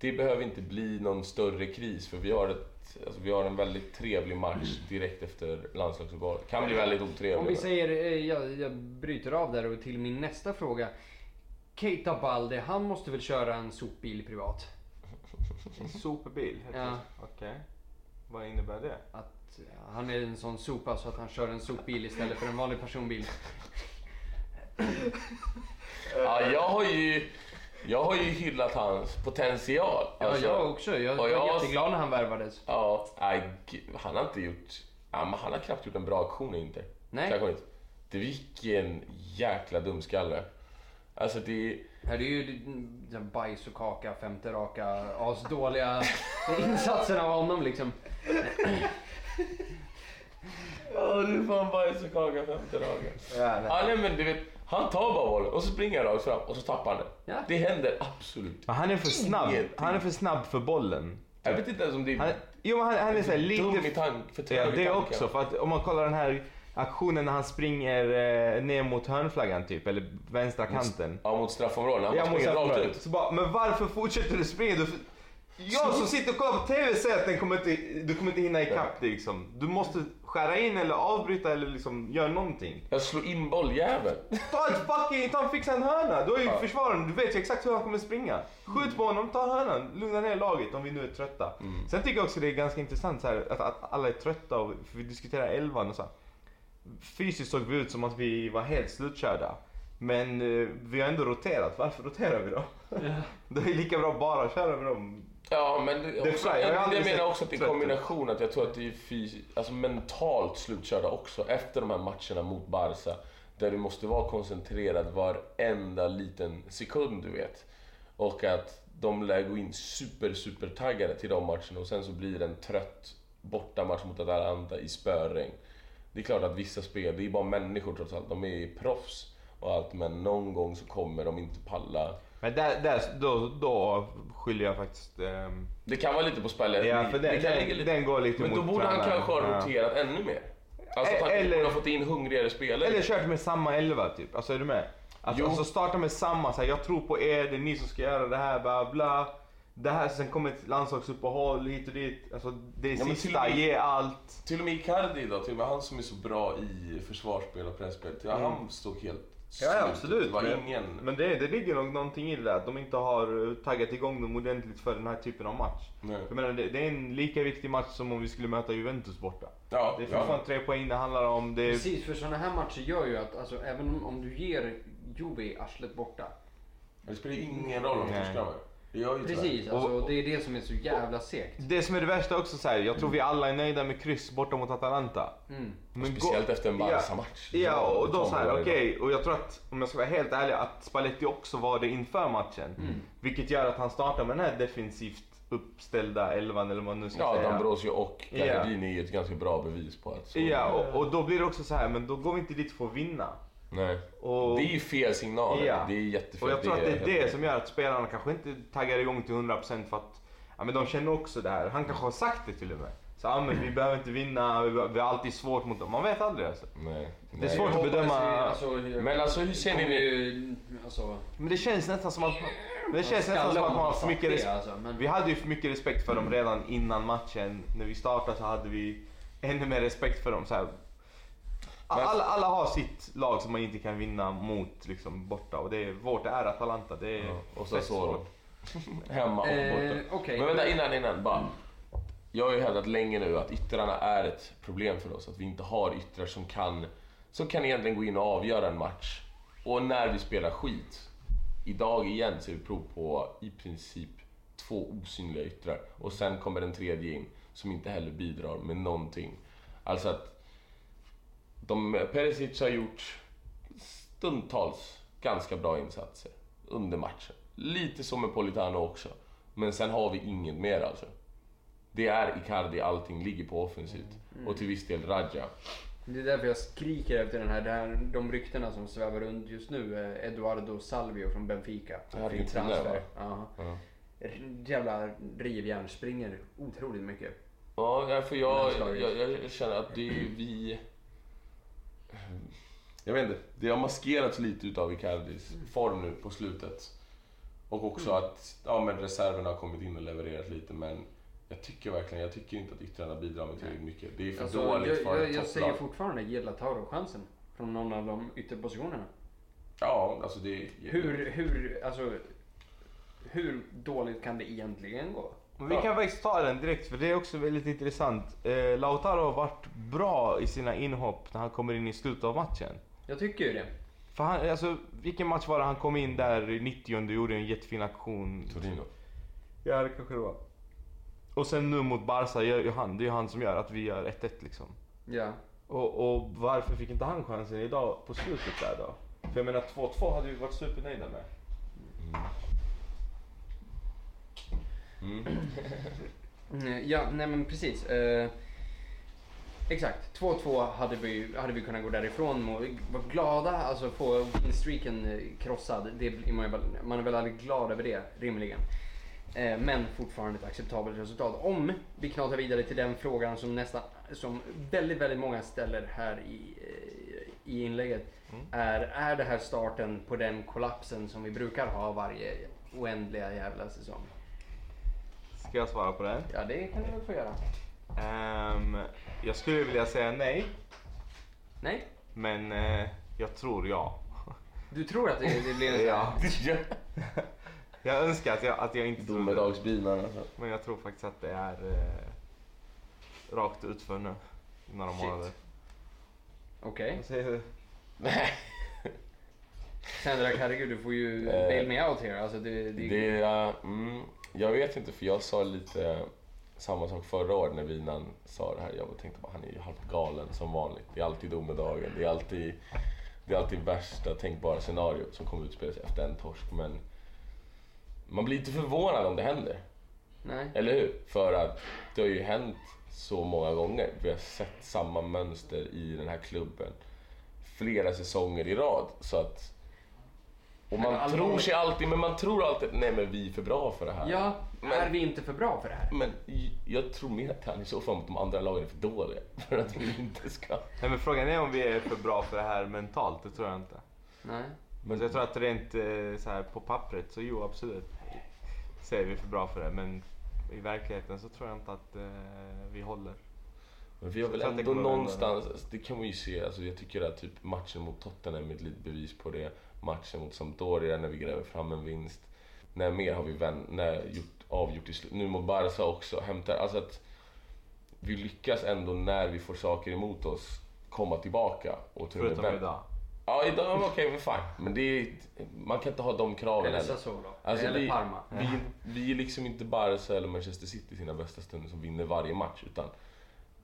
det behöver inte bli någon större kris för vi har, ett, alltså vi har en väldigt trevlig match direkt efter landslagsuppehållet. Kan bli väldigt otrevlig. Om vi säger, eh, jag, jag bryter av där och till min nästa fråga. Keita Balde, han måste väl köra en sopbil privat? En superbil? heter Ja. Okej. Vad innebär det? Att eh, han är en sån sopa så att han kör en sopbil istället för en vanlig personbil. Ja, jag har ju, jag har ju hyllat hans potential. Ja, Alltså, jag också. Jag var jag- jätteglad när han värvades. Ja, nej, han har inte gjort... Han har knappt gjort en bra aktion i Inter. Nej. Inte. Det vilken jäkla dumskalle. Alltså det... Här är ju bajs och kaka, femte raka, asdåliga insatsen av honom liksom. Ja, du är fan bajs och kaka femte dagen. Ja, nej. Ja, nej men du vet, han tar bara bollen och så springer han rakt fram och så tappar han den. Ja. Det händer absolut. Men han är för snabb. Ingenting. Han är för snabb för bollen. Jag vet inte ens om det är Han, jo, men han, han är så här dum i lite... tank, för Ja, i det tanken. också. För att om man kollar den här aktionen när han springer eh, ner mot hörnflaggan typ, eller vänstra kanten. Ja, mot straffområdet. Han Ja, mot springer rakt straffområdet. ut. Så bara, men varför fortsätter du springa? Du, jag som sitter och kollar på TV säger att den kommer inte, du kommer inte hinna ikapp dig liksom. Du måste skära in eller avbryta eller liksom göra någonting. Jag slår in bolljäveln. Ta ett fucking, ta en fixa en hörna. Du är ju Ja. försvararen, du vet ju exakt hur han kommer springa. Skjut på honom, ta hörnan, lugna ner laget om vi nu är trötta. Mm. Sen tycker jag också det är ganska intressant så här, att, att alla är trötta och vi diskuterar elvan och så. här. Fysiskt såg vi ut som att vi var helt slutkörda. Men eh, vi har ändå roterat, varför roterar vi då? Det är lika bra bara att köra med dem. Ja, men det, är också. Jag jag, aldrig menar också att det är kombination. Att jag tror att det är fys- alltså mentalt slutkörda också efter de här matcherna mot Barca. Där du måste vara koncentrerad varenda liten sekund, du vet. Och att de lär gå in super, super taggade till de matcherna och sen så blir det en trött bortamatch mot Atalanta i spöregn. Det är klart att vissa spel, det är bara människor trots allt. De är proffs och allt men någon gång så kommer de inte palla. Men där, där, då, då skyller jag faktiskt... ehm, Det kan vara lite på spelet. ja, för det den, den, lite. den går lite Men då borde han kanske ha Ja. roterat ännu mer. Alltså att han Eller- borde ha fått in hungrigare spelare. Eller kört med samma elva typ. Alltså är du med? Alltså, alltså starta med samma, så här, jag tror på er, det är ni som ska göra det här, bla bla. Det här, sen kommer ett landslagsuppehåll hit och dit. Alltså det Ja, men till sista, och med- ge allt. Till och med Icardi då, till och med han som är så bra i försvarsspel och presspel. Till Mm. Han stod helt Ja, slut. absolut. Det var Men- ingen... Men det, det ligger nog någonting i det där, att de inte har eh, taggat igång dem ordentligt för den här typen av match. Nej. Jag menar, det, det är en lika viktig match som om vi skulle möta Juventus borta. Ja, Det är ja. fortfarande tre poäng det handlar om. Det är, Precis, för sådana här matcher gör ju att alltså, även om- om du ger Juve arslet borta. Det spelar ingen roll om de Nej. Det gör ju. Precis, alltså, Och- det är det som är så jävla segt. det som är det värsta också, så här, jag tror vi alla är nöjda med kryss borta mot Atalanta. Mm. Men Speciellt gå- efter en Barca-match. Ja, och det då så här, okej, och jag tror att, om jag ska vara helt ärlig, att Spalletti också var det inför matchen. Mm. Vilket gör att han startar med den här defensivt uppställda elvan eller vad man nu ska Ja, säga. D'Ambrosio och Ja. Gardini är ett ganska bra bevis på att så Ja, och, och då blir det också så här, men då går vi inte dit för att vinna. Nej. Och, Det är ju fel signaler. Ja. Det är jättefel. och jag tror att det är det som gör att spelarna kanske inte taggar igång till 100% för att ja, men de känner också det här. Han kanske har sagt det till och med. Så ja, men vi behöver inte vinna, vi, har alltid svårt mot dem. Man vet aldrig alltså. Nej. Det är svårt att bedöma- Alltså, Men alltså hur ser ni... ju, alltså, Men det känns nästan som att, men det känns nästan som att man har för mycket det, respekt. alltså, men- Vi hade ju för mycket respekt för dem redan innan matchen. När vi startade så hade vi ännu mer respekt för dem. Så här. Alla, alla har sitt lag som man inte kan vinna mot liksom, borta. Och det är, vårt är Atalanta. Det är Ja, och Sassuolo. svårt. Hemma och Eh, borta. okej. Men vänta innan, innan. Bara. Jag har ju hävdat länge nu att yttrarna är ett problem för oss. Att vi inte har yttrar som kan, som kan egentligen gå in och avgöra en match. Och när vi spelar skit. Idag igen ser vi prov på i princip två osynliga yttrar. Och sen kommer den tredje in som inte heller bidrar med någonting. Alltså att de, Perisic har gjort stundtals ganska bra insatser under matchen. Lite som med Politano också. Men sen har vi inget mer alltså. Det är Icardi, allting ligger på offensivt. Och till viss del Raja. Det är därför jag skriker efter den här, här de ryktena som svävar runt just nu. eh, Eduardo Salvio från Benfica. Argentina, va? Ja. Ja. Jävla rivjärn, springer otroligt mycket. Ja, för jag, jag, jag känner att det är vi... Jag vet inte, det har maskerats lite utav Icardis form nu på slutet. Och också att ja, men reserverna har kommit in och levererat lite men jag tycker verkligen, jag tycker inte att yttrarna bidrar med tillräckligt mycket. Det är för Alltså, dåligt jag, för jag, jag säger fortfarande ge Lautaro-chansen. Från någon av de ytterpositionerna. Ja, alltså det. Hur, hur, alltså, hur dåligt kan det egentligen gå? Men vi kan faktiskt ta den direkt för det är också väldigt intressant. Eh, Lautaro har varit bra i sina inhopp när han kommer in i slutet av matchen. Jag tycker ju det. För han, alltså, vilken match var det han kom in där i 90 och gjorde en jättefin aktion? Torino. Ja, det kanske det var. Och sen nu mot Barca, gör ju han, det är ju han som gör att vi gör 1-1 liksom. Ja. Och, och varför fick inte han chansen idag på slutet där då? För jag menar 2-2 hade vi varit supernöjda med. Mm. Mm, Ja, nej men precis. Eh, exakt. 2-2 hade vi, hade vi kunnat gå därifrån och vara glada, alltså få winstreaken eh, krossad. Det man, är väl, aldrig glad över det, rimligen. Eh, men fortfarande ett acceptabelt resultat. Om vi knatar vidare till den frågan som nästan, som väldigt, väldigt många ställer här i, eh, i inlägget. Är, är det här starten på den kollapsen som vi brukar ha varje oändliga jävla säsong? Ska jag svara på det? Ja, det kan du väl få göra. Ehm, jag skulle vilja säga nej, Nej? men eh, jag tror ja. Du tror att det, det blir en sån Ja. här... Jag önskar att jag, att jag inte tror det. Alltså. Men jag tror faktiskt att det är eh, rakt utför nu. I några Shit. månader. Okej. Vad säger du? Nej. Sendrak, herregud du får ju Eh, bail me out here. Alltså det, det, Det, är, mm, jag vet inte för jag sa lite samma sak förra året när Vinan sa det här. Jag tänkte bara han är ju halvt galen som vanligt. Det är alltid domedagen. Det är alltid, det är alltid värsta tänkbara scenario som kommer utspela sig efter en torsk. Men man blir inte förvånad om det händer. Nej. Eller hur? För att det har ju hänt så många gånger. Vi har sett samma mönster i den här klubben flera säsonger i rad. Så att, och Men man allvar- tror sig alltid, men man tror alltid nej men vi är för bra för det här. Ja, Men- är vi inte för bra för det här? Men jag tror mer att han i så fall att de andra lagen är för dåliga för att vi inte ska... Nej, men frågan är om vi är för bra för det här mentalt, det tror jag inte. Nej. Men jag tror att rent eh, så här på pappret så jo absolut så är vi för bra för det. Men i verkligheten så tror jag inte att eh, vi håller. Men vi har väl Så ändå någonstans, det kan man ju se, alltså jag tycker att typ matchen mot Tottenham är ett litet bevis på det. Matchen mot Sampdoria när vi gräver fram en vinst. När mer har vi vän, när gjort, avgjort i slut. Nu mot Barca också, hämtar, alltså att vi lyckas ändå när vi får saker emot oss komma tillbaka. Och Förutom vän- idag. Ja, idag okej, men fine. Men det är, man kan inte ha de kraven Eller heller. Sassuolo. Alltså, eller vi, Parma. Vi, vi är liksom inte Barca eller Manchester City i sina bästa stunder som vinner varje match. Utan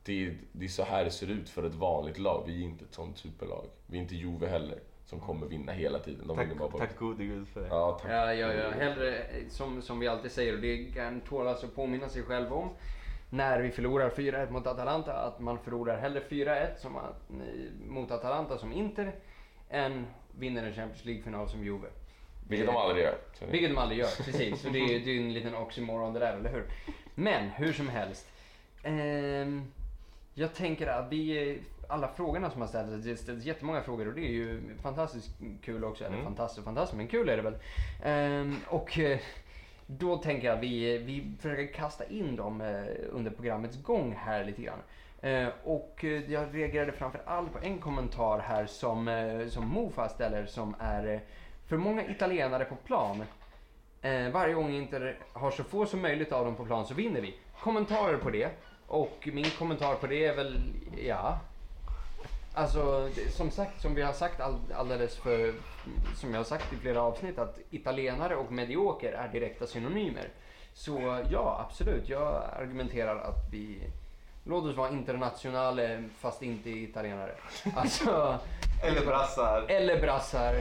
det är, det är så här det ser ut för ett vanligt lag. Vi är inte ett sånt superlag. Vi är inte Juve heller, som kommer vinna hela tiden. De vinner bara Tack, på... tack gode gud för det. Ja, tack. Ja, ja, ja. Hellre, eh, som, som vi alltid säger, och det kan tålas att påminna sig själv om. När vi förlorar 4-1 mot Atalanta, att man förlorar hellre 4-1 som att, eh, mot Atalanta som Inter, än vinner en Champions League-final som Juve. Vilket de aldrig gör. Så Vilket de aldrig gör, precis. Så det är är en liten oxymoron det där, eller hur? Men hur som helst. ehm, jag tänker att vi, eh, alla frågorna som har ställts, det ställs jättemånga frågor och det är ju fantastiskt kul också. Eller Mm. fantastiskt fantastiskt, men kul är det väl. Ehm, och eh, då tänker jag att vi, vi försöker kasta in dem eh, under programmets gång här lite grann. Eh, och eh, jag reagerade framför allt på en kommentar här som, som Mofa ställer som är för många italienare på plan. Varje gång Inter har så få som möjligt av dem på plan så vinner vi. Kommentarer på det. Och min kommentar på det är väl, ja. Alltså, som sagt, som vi har sagt all, alldeles för, som jag har sagt i flera avsnitt, att italienare och medioker är direkta synonymer. Så ja, absolut. Jag argumenterar att vi, låt oss vara internationale fast inte italienare. Alltså, Eller brassar. eller brassar.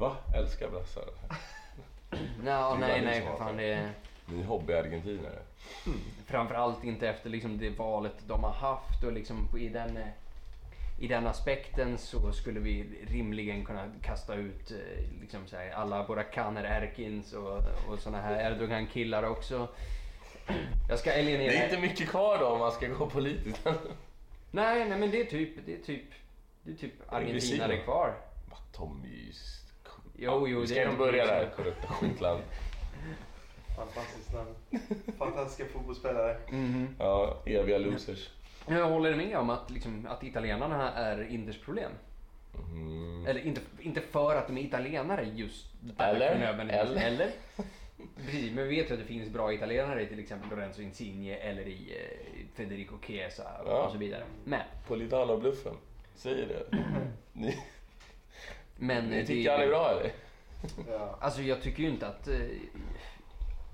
Va? Älskar brassar. Är nej, ni nej, för fan. det. Är, Ni är hobby-argentinare. Framförallt inte efter liksom det valet de har haft och liksom i den, eh, i den aspekten så skulle vi rimligen kunna kasta ut eh, liksom så här, alla våra Kaner Erkins och, och såna här Erdogan-killar också. Jag ska eliminera... Det är inte mycket kvar då om man ska gå politiskt. Nej, nej men det är typ, det är typ, det är typ argentinare kvar. Va, Tommy. Jo, jo, Vi ska det är inte börja där, korrupta skitland. Fantastiskt namn. Fantastiska fotbollsspelare. Mhm. Ja, eviga losers. Jag håller med om att, liksom, att italienarna är Inters problem. Mm. Eller inte, inte för att de är italienare just Eller? därför nödvändigtvis. Eller? Eller? Precis, men vi vet ju att det finns bra italienare i till exempel Lorenzo Insigne eller i eh, Federico Chiesa och Ja. så vidare. Men, Politano-bluffen. Säger det. Ni, men ni det- tycker han är bra eller? Ja. Alltså jag tycker ju inte att eh,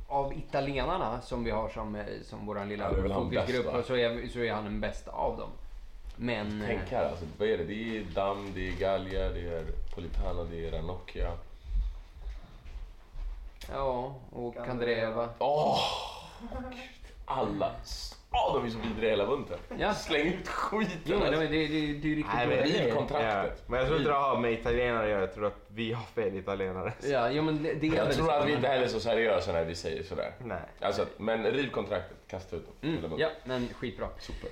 av italienarna som vi har som, eh, som våran lilla Ja, fokusgrupp så är, så är han den bästa av dem. Men... eh, Tänk här alltså, vad är det? Det är Dam, det är Gallia, det är Politano, det är Ranocchia. Ja, och Kandreva. Åh! Alla. Åh, de är så vidriga hela bunten. Ja. Släng ut skiten Jo, men det, alltså. det, det, det är ju riktigt Nej, dåliga men- grejer. kontraktet. Ja. Men jag tror inte det har med italienare att göra. Jag tror att vi har fel italienare. Ja, jo, men det, det är Jag väl tror att vi inte heller är så seriösa när vi säger sådär. Nej. Alltså, men riv kontraktet, kasta ut dem. Mm, ja, men skitbra. Super.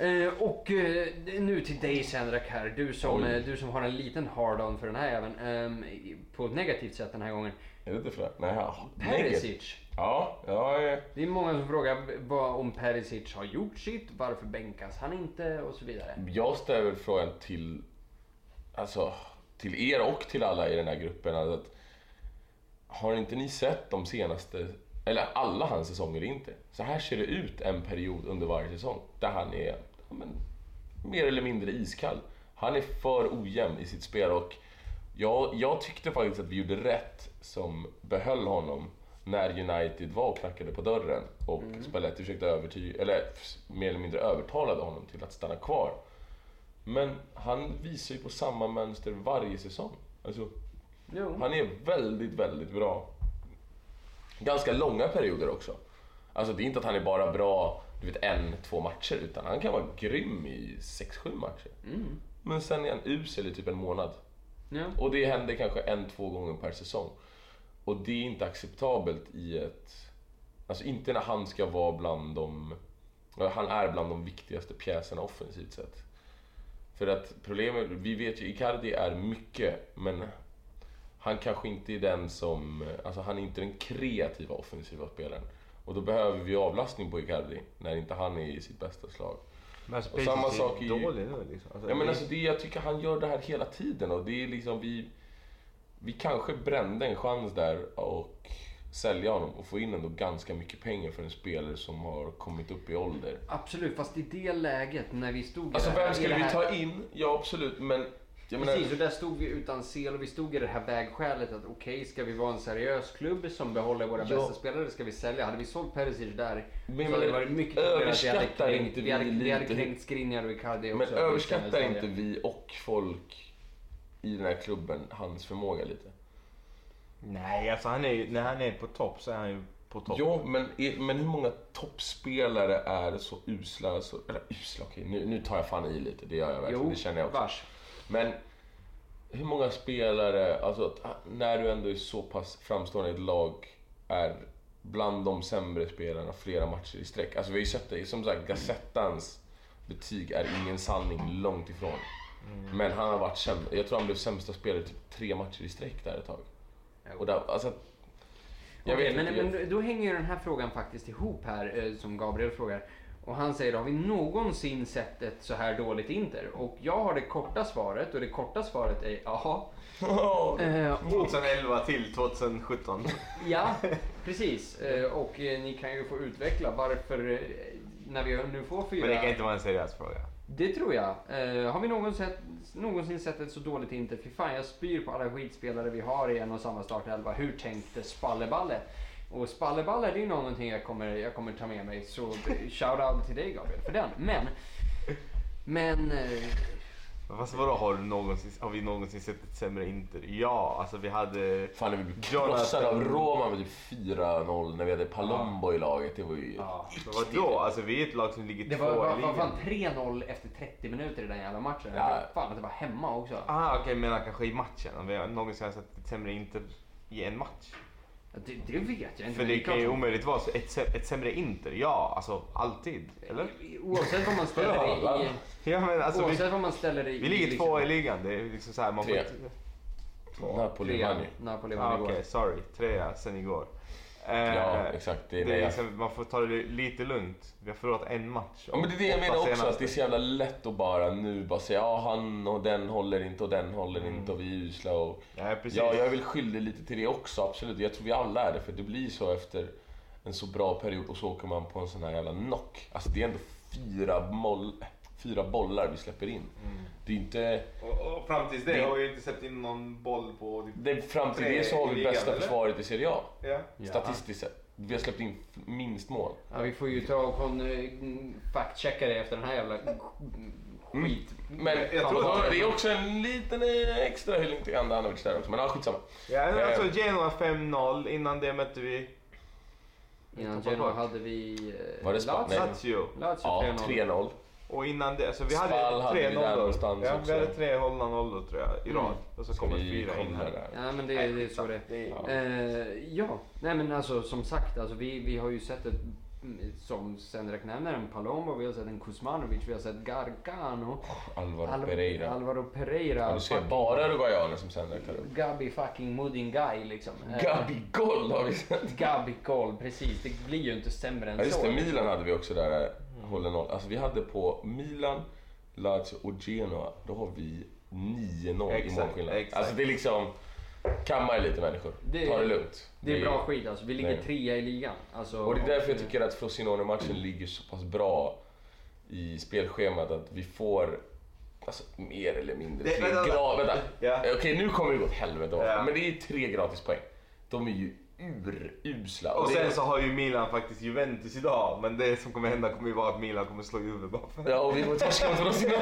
Eh, och eh, nu till dig Sendrak här. Du som, eh, du som har en liten hard-on för den här även. ehm, på ett negativt sätt den här gången. Är det inte för Nej, ja. Perisic. Ja, ja, ja. Det är många som frågar vad, om Perisic har gjort sitt, varför bänkas han inte och så vidare. Jag ställer väl frågan till, alltså, till er och till alla i den här gruppen. Att, har inte ni sett de senaste, eller alla hans säsonger inte? Så här ser det ut en period under varje säsong. Där han är ja, men, mer eller mindre iskall. Han är för ojämn i sitt spel och jag, jag tyckte faktiskt att vi gjorde rätt som behöll honom när United var och knackade på dörren och Spalletti försökte övertyga, eller mer eller mindre övertalade honom till att stanna kvar. Men han visar ju på samma mönster varje säsong. Alltså, Jo. han är väldigt, väldigt bra. Ganska långa perioder också. Alltså det är inte att han är bara bra du vet, en, två matcher. Utan han kan vara grym i sex, sju matcher. Mm. Men sen är han usel i typ en månad. Ja. Och det händer kanske en, två gånger per säsong. Och det är inte acceptabelt i ett... Alltså inte när han ska vara bland de... Han är bland de viktigaste pjäserna offensivt sett. För att problemet, vi vet ju, Icardi är mycket, men han kanske inte är den som... Alltså han är inte den kreativa offensiva spelaren. Och då behöver vi avlastning på Icardi, när inte han är i sitt bästa slag. Men alltså, Och samma sak i- dålig nu liksom. Alltså, Ja, men det- alltså det, jag tycker han gör det här hela tiden och det är liksom vi... Vi kanske brände en chans där och sälja honom och få in ändå ganska mycket pengar för en spelare som har kommit upp i ålder. Absolut, fast i det läget när vi stod Alltså vem skulle vi här- ta in? Ja absolut, men... Jag menar, Precis, och där stod vi utan sel och vi stod i det här vägskälet att okej, ska vi vara en seriös klubb som behåller våra Ja. bästa spelare? Ska vi sälja? Hade vi sålt Perisic där Men så hade det varit mycket troligare att vi hade överskattar kränkt, inte vi hade, vi vi hade lite- kränkt Skriniar och Icardi men också. överskattar Istället. inte vi och folk i den här klubben hans förmåga lite? Nej, alltså han är, när han är på topp så är han ju på topp. Ja, men, men hur många toppspelare är så usla? Så, eller usla, okej nu, nu tar jag fan i lite, det gör jag verkligen, Jo, det känner jag också. vars. Men hur många spelare, alltså när du ändå är så pass framstående i ett lag, är bland de sämre spelarna flera matcher i sträck? Alltså vi har ju sett det, som sagt Gazettans betyg är ingen sanning, långt ifrån. Men han har varit sämst, jag tror han blev sämsta spelare typ tre matcher i sträck där ett tag. Och där, alltså, jag Okej, vet men, inte. men då hänger ju den här frågan faktiskt ihop här, eh, som Gabriel frågar. Och han säger, har vi någonsin sett ett så här dåligt Inter? Och jag har det korta svaret, och det korta svaret är ja. Eh, 2011 till 2017. Ja, precis. Eh, Och eh, ni kan ju få utveckla varför, eh, när vi nu får fyra... Men det kan inte vara en seriös fråga. Det tror jag. Har vi någon sett, någonsin sett ett så dåligt Inter? Fy fan, jag spyr på alla skitspelare vi har i en och samma startelva. Hur tänkte Spalleballe? Och Spalleballe, det är någonting jag kommer, jag kommer ta med mig. Så shout-out till dig Gabriel för den. Men, men... Eh, Fast vadå, har, du någonsin, har vi någonsin sett ett sämre Inter? Ja, alltså vi hade... Fan, vi blev krossade av Roma med typ 4-0 när vi hade Palombo i laget. Det var ju... ja. Men vadå? Alltså vi är ett lag som ligger Det två var, i var, var fan 3-0 efter 30 minuter i den jävla matchen. Ja. Jag Fan att det var hemma också. Ah, okej, menar kanske i matchen. Om vi någonsin har sett ett sämre Inter i en match. Det, det vet jag inte. För det är kan ju omöjligt vara så ett, ett sämre Inter. Ja, alltså alltid. Eller? Oavsett vad man ställer det i... Ja, men alltså vi, Oavsett vad man ställer det i... vi ligger liksom- två i ligan. Det är liksom så här, man får Tre. inte... Napoli Trea, vann ju. Napoli Ah, vann Okej, igår. sorry. Trea sen igår. Eh, Ja, exakt. Det är det är liksom, man får ta det lite lugnt. Vi har förlorat en match. Ja, men det är det jag menar också, senaste. att det är så jävla lätt att bara nu bara säga ja han och den håller inte och den håller inte och vi är usla och... Ja, precis. Ja, jag är väl skyldig lite till det också, absolut. Jag tror vi alla är det, för det blir så efter en så bra period och så åker man på en sån här jävla knock. Alltså det är ändå fyra, moll, fyra bollar vi släpper in. Det är inte... Och, och fram tills det, Det- har vi inte släppt in någon boll på... Typ, Det, fram till det så har vi ligan, bästa eller? försvaret i Serie A. ja. Ja. Statistiskt sett. Vi har släppt in minst mål. Ja, vi får ju ta och eh, fact-checka det efter den här jävla skit. Men Jag tror att- det är också en liten eh, extra hyllning till Andanovic där också, men ja, skitsamma. Ja, men Eh. alltså Genoa 5-0. Innan det mötte vi Innan Genoa hade vi eh, Var det Lazio. Lazio. Lazio Ja, 3-0. 3-0. Och innan det, så vi hade Spal hade tre vi där nollor. någonstans Ja, också. vi hade tre hållna nollor tror jag i Mm. rad. Och så kommer vi fyra in kolla här. där? Ja, men det, det är så det Det är- Ja. Eh, ja, nej men alltså som sagt, alltså, vi, vi har ju sett ett som Sendrak nämner, en Palombo, vi har sett en Kuzmanovic, vi har sett Gargano, Alvaro Al- Pereira. Alvaro Pereira, Ja, du ser fucking- bara uruguayaner som sen räknar upp. Gabi fucking Mudingai liksom. Eh, Gabi Goll har vi sett. Gabi Gol, precis. Det blir ju inte sämre än Ja, just så. det, Milan hade vi också där, eh, håller noll. Alltså vi hade på Milan, Lazio och Genoa, då har vi 9-0 i målskillnad. exakt. Alltså det är liksom, kamma er lite människor. Det- Ta det lugnt. Det är bra skit alltså. Vi ligger Nej. trea i ligan. Alltså, Och det är därför jag tycker att Frosinone-matchen ligger så pass bra i spelschemat att vi får Alltså mer eller mindre Det- tre vänta, gra- vänta. vänta. Ja. Okej nu kommer det gå åt helvete Ja. Men det är tre gratis poäng. De är ju urusla. Och sen så har ju Milan faktiskt Juventus idag, men det som kommer hända kommer ju vara att Milan kommer slå Juve bara för. Ja, och vi kommer torska mot Rosina.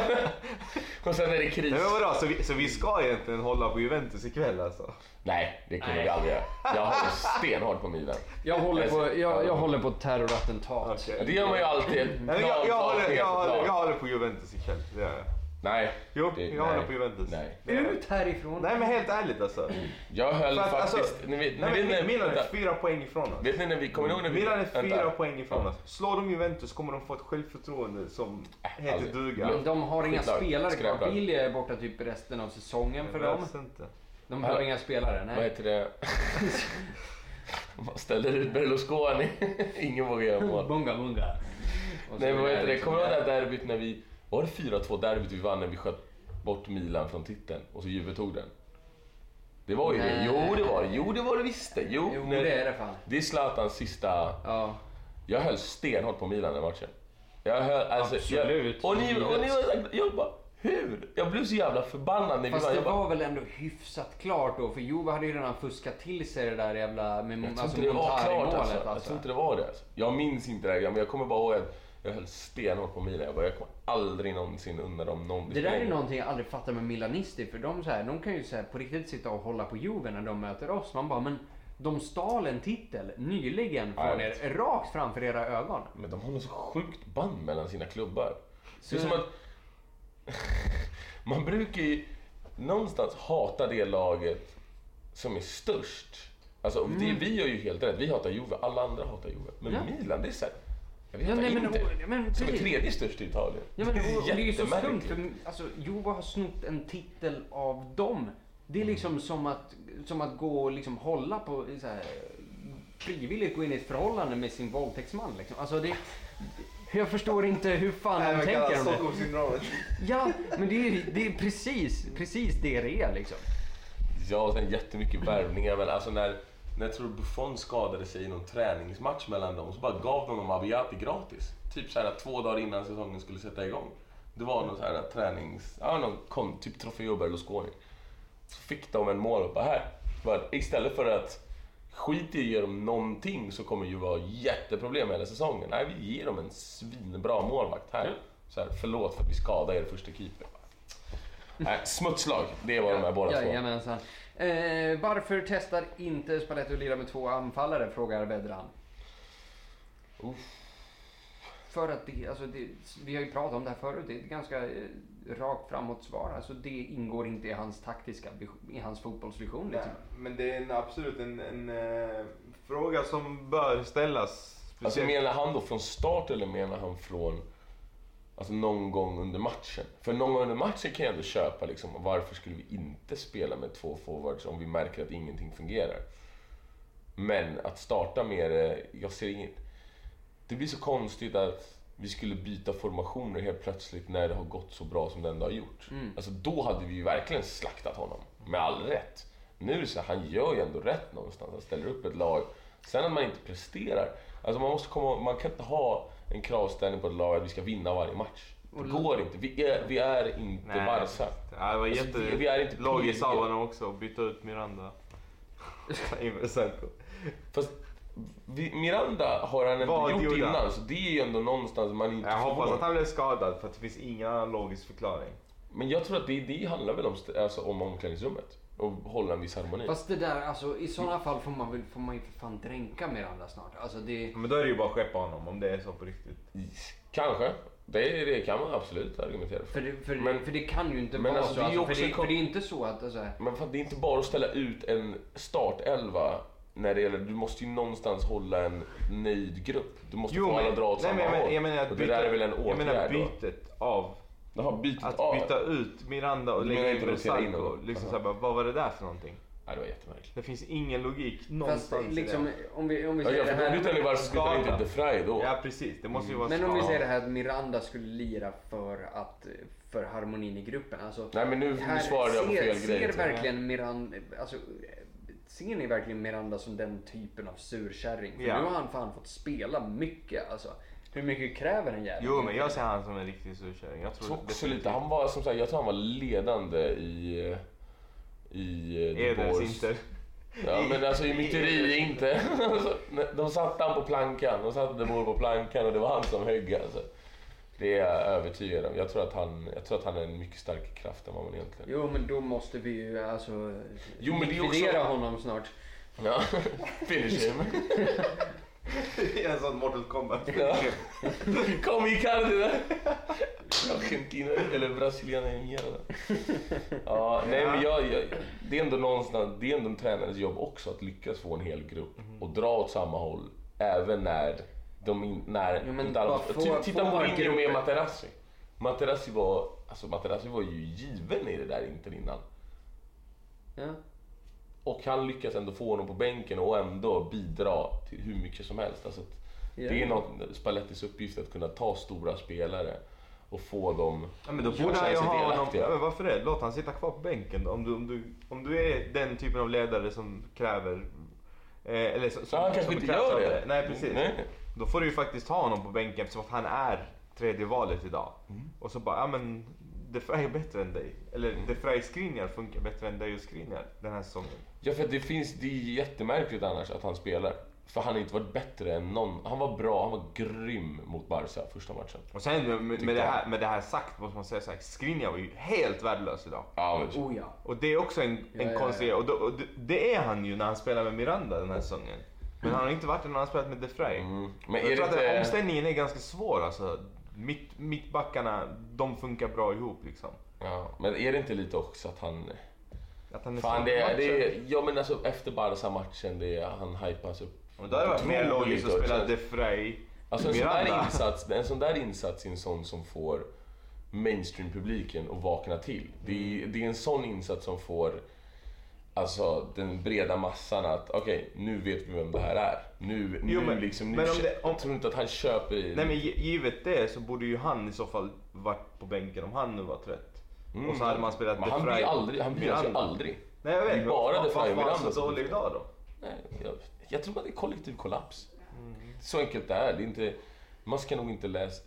Och sen är det kris. Nej, men vadå, så, vi, så vi ska egentligen hålla på Juventus ikväll alltså? Nej, det kommer Nej. vi aldrig göra. Jag håller stenhårt på Milan. Jag håller på, jag, jag håller på terrorattentat. Ja, Det gör man ju alltid. Nej, men jag, jag, håller, jag, håller, jag håller på Juventus ikväll, det gör jag. Nej. Jo, det- jag håller på Juventus. Nej. Ut härifrån. Nej men helt ärligt alltså. Jag höll För att, faktiskt... alltså, ni vet, ni Nej, vet, men när- Milan är fyra poäng ifrån oss. Vet ni när vi kommer ihåg när vi... Milan är vänta. fyra poäng ifrån Ja. oss. Slår de Juventus kommer de få ett självförtroende som heter aldrig. duga. Men de har inga Skitlag. spelare kvar. Billy är borta typ resten av säsongen för dem. inte. De har inga spelare. Vad Nej. heter det? Man ställer ut Berlusconi. Ingen vågar göra mål. Bunga bunga. Nej men vad är heter det? liksom- Kommer du ihåg det här derbyt när vi... Var det 4-2 derbyt vi vann när vi sköt bort Milan från titeln och så Juve tog den? Det var ju det. Jo det var det. Jo det var det visst det. Jo, Jo när- det är det fan. Det är Zlatans sista... Ja. Jag höll stenhårt på Milan den matchen. Jag höll, alltså, Absolut. Jag, och ni, och ni var jag bara, hur? Jag blev så jävla förbannad när vi Fast vann. det Jag bara, var väl ändå hyfsat klart då för Juve hade ju redan fuskat till sig det där jävla med jag tror alltså, inte det var klart Montari-målet alltså. Jag alltså. tror inte det var det. Alltså. Jag minns inte det här, men jag kommer bara ihåg att jag höll stenhårt på Milan. Jag, bara, jag kommer aldrig någonsin unna dem någon Det där är någonting jag aldrig fattar med Milanisti för de, så här, de kan ju så här, på riktigt sitta och hålla på Juve när de möter oss. Man bara, men de stal en titel nyligen Ja, från er, rakt framför era ögon. Men de har något så sjukt band mellan sina klubbar. Så- Det är som att... Man brukar ju någonstans hata det laget som är störst. Alltså, det, vi gör ju helt rätt. Vi hatar Juve, alla andra hatar Juve. Men Ja. Milan, det är såhär... Jag vet Ja, inte, nej, men, inte. och- men som är tredje störst i Italien. Ja, men, och, och det är ju så skumt för alltså, Juve har snott en titel av dem. Det är Mm. liksom som att, som att gå och liksom hålla på, så här, frivilligt gå in i ett förhållande med sin våldtäktsman. Liksom. Alltså, det, jag förstår inte hur fan de tänker om det. Stockholmssyndromet. Ja, men det är, det är precis, precis det det är liksom. Ja, och sen jättemycket värvningar. Men alltså när, när jag tror Buffon skadade sig i någon träningsmatch mellan dem så bara gav de dem Abiati gratis. Typ så här två dagar innan säsongen skulle sätta igång. Det var någon så här tränings... Ja, någon kon, typ Trofeo Berlusconi. Så fick de en mål och bara här. Bara, istället för att skit i att ge dem någonting så kommer ju vara jätteproblem hela säsongen. Nej, vi ger dem en svinbra målvakt här. Så här förlåt för att vi skadade er första keeper. Nej, smutslag, det var de här båda två. Jajamensan. Eh, varför testar inte Spalletti att lira med två anfallare? Frågar Vedran. För att det, alltså det, vi har ju pratat om det här förut, det är ett ganska eh, rakt framåt svar. Alltså det ingår inte i hans taktiska, i hans fotbollsvision. Liksom. men det är en, absolut en, en eh, fråga som bör ställas. Alltså Speciellt- menar han då från start eller menar han från alltså någon gång under matchen? För någon gång under matchen kan jag ändå köpa liksom, varför skulle vi inte spela med två forwards om vi märker att ingenting fungerar? Men att starta med det, jag ser inget... Det blir så konstigt att vi skulle byta formationer helt plötsligt när det har gått så bra som det ändå har gjort. Mm. Alltså då hade vi ju verkligen slaktat honom, med all rätt. Nu är det så här, han gör ju ändå rätt någonstans. Han ställer upp ett lag. Sen att man inte presterar. Alltså man, måste komma, man kan inte ha en kravställning på ett lag att vi ska vinna varje match. Det går inte. Vi är, vi är inte Nej, Barca. Det var Alltså, jätte... vi- vi är inte lag i. Sauerna också, byta ut Miranda. Fast vi, Miranda har han Vad gjort gjorde han? innan, så det är ju ändå någonstans man inte Jag hoppas att han blev skadad för att det finns ingen annan logisk förklaring. Men jag tror att det, det handlar väl om, alltså, om omklädningsrummet. Och hålla en viss harmoni. Fast det där, alltså i sådana fall får man väl, får man ju för fan dränka Miranda snart. Alltså det... Men då är det ju bara att skeppa honom om det är så på riktigt. Kanske. Det, det kan man absolut argumentera för. För det, för, Men- för det kan ju inte vara alltså, så. det Alltså, för, också det, kom- för det är inte så att... Alltså, Men fan, det är inte bara att ställa ut en startelva när det gäller, du måste ju någonstans hålla en nöjd grupp. Du måste få alla dra åt nej, samma men jag, men, håll. jag menar att och det där är väl en jag menar åtgärd då? bytet av. Jaha, bytet Att av? byta ut Miranda och Du menar lägga in inte rotera in Vesenko. honom? Liksom Aha. bara, vad var det där för någonting? Nej, det var jättemärkligt. Det finns ingen logik fast någonstans liksom, i om vi, om vi Ja, säger ja, det för då här... byter ni varför byter ni inte Skada. De Frey då? det. Ja precis, det måste ju vara Men om vi skada. säger det här att Miranda skulle lira för, att, för harmonin i gruppen. Alltså, Nej men nu, nu här, svarade jag på ser, fel ser grej. verkligen Miranda, alltså, ser ni verkligen Miranda som den typen av surkärring? För Ja. nu har han fan fått spela mycket. Alltså, hur mycket kräver en jävel? Jo men jag ser han som en riktig surkärring. Jag tror också lite, han var som sagt, jag tror han var ledande i... I... eh, Edens. Inter. Ja men alltså i myteri inte. De satte han på plankan, de satte Demore på plankan och det var han som högg alltså. Det är jag övertygad om. Jag tror att han, jag tror att han är en mycket starkare kraft än vad man egentligen... Jo, men då måste vi ju alltså Jo, men det är också- honom snart. Ja, finish him. en sån Mortal Kombat. Ja. Kom Icardi där! Argentina eller Brasiliana är mierda. Ja, nej men jag, jag, det är ändå någonstans, det är ändå en tränares jobb också att lyckas få en hel grupp och dra åt samma håll. Även när de in, när Jo, men inte alla, Ty- Titta får Mourinho med Materazzi. Materazzi var, alltså Materazzi var ju given i det där Inter innan. Ja. Och han lyckas ändå få honom på bänken och ändå bidra till hur mycket som helst. Alltså, att Ja. Det är något, Spallettis uppgift att kunna ta stora spelare och få dem Ja, men då att borde han ju sig ha honom... Ja, men varför det? Låt han sitta kvar på bänken då. Om du, om du, om du är den typen av ledare som kräver... Eh, eller som, Så han kanske som inte gör det. Nej, precis. Nej. Då får du ju faktiskt ha honom på bänken eftersom att han är tredje valet idag. Mm. Och så bara, ja men De Frey är bättre än dig. Eller De Frey Skriniar funkar bättre än dig och Skriniar den här säsongen. Ja, för det finns, det är jättemärkligt annars att han spelar. För han har inte varit bättre än någon. Han var bra, han var grym mot Barca första matchen. Och sen med, med, med, det, här, med det här sagt måste man säga så här, Skriniar var ju helt värdelös idag. Ja, men, Oh ja. Och det är också en, Ja, en ja, konstig ja. och, då, och det, det är han ju när han spelar med Miranda den här säsongen. Men han har inte varit det när han har spelat med De Frey. mm. men jag är tror det att inte... omställningen är ganska svår alltså. Mitt, mittbackarna, de funkar bra ihop liksom. Ja, men är det inte lite också att han... Att han är Fan, det, är- matchen. det, är- ja men alltså efter Barca-matchen, det, är- han hypas upp. Men då hade det varit mer logiskt att spela De Frey, Alltså en sån, där insats, en sån där insats är en sån som får mainstream-publiken att vakna till. Det, är, det är en sån insats som får alltså, den breda massan att okej, nu vet vi vem det här är. Nu, Jo, nu men- liksom, nu men om det- om- Jag tror inte att han köper i... Nej men gi- givet det så borde ju han i så fall varit på bänken om han nu var trött. Mm. Och så hade man spelat Men De han Frey, blir aldrig, han blir alltså Miranda. aldrig. Nej jag vet, bara De Frey och varför var han Miranda så dålig idag då? Nej, jag, jag tror att det är kollektiv kollaps. Så enkelt det är. det är inte, man ska nog inte läsa...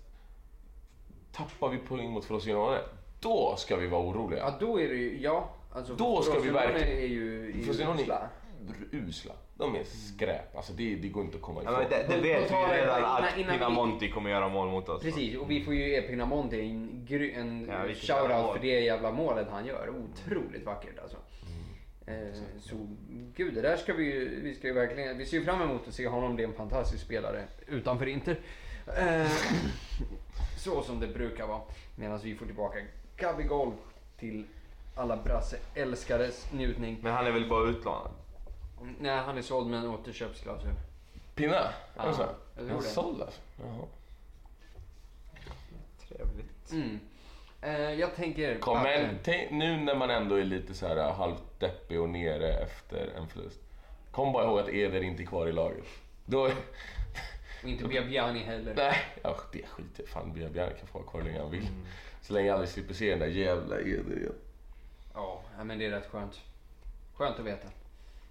Tappar vi poäng mot Frosinone, då ska vi vara oroliga. Ja, då är det ju, ja. Alltså, Då ska vi Frosinone verkligen- är ju, är ju Frosinone usla. Är usla. De är skräp. Alltså det, det går inte att komma Ja, ifrån. men det, det vet vi ju redan att Pinamonti kommer göra mål mot oss. Precis, och vi får ju ge Pinamonti en, en Ja, shoutout för det jävla målet han gör. Otroligt vackert alltså. Eh, så gud, det där ska vi ju, vi ska ju verkligen, vi ser ju fram emot att se honom bli en fantastisk spelare utanför Inter. Eh, så som det brukar vara. Medan vi får tillbaka Gabigol till alla brasse-älskares njutning. Men han är väl bara utlånad? Nej, han är såld med en återköpsklausul. Pinna? Ja, Är det så? jag tror Han det. såld alltså? Jaha. Trevligt. Mm. Eh, jag tänker... Kom, att- men tänk, nu när man ändå är lite så här halvt deppig och nere efter en förlust. Kom bara ihåg att Eder inte är kvar i laget. Då... Och inte Biabiani heller. Nej, ja, det skiter Fan, Björn kan få vara kvar hur länge han vill. Så länge jag aldrig slipper se den där jävla Eder igen. Ja, ja, men det är rätt skönt. Skönt att veta.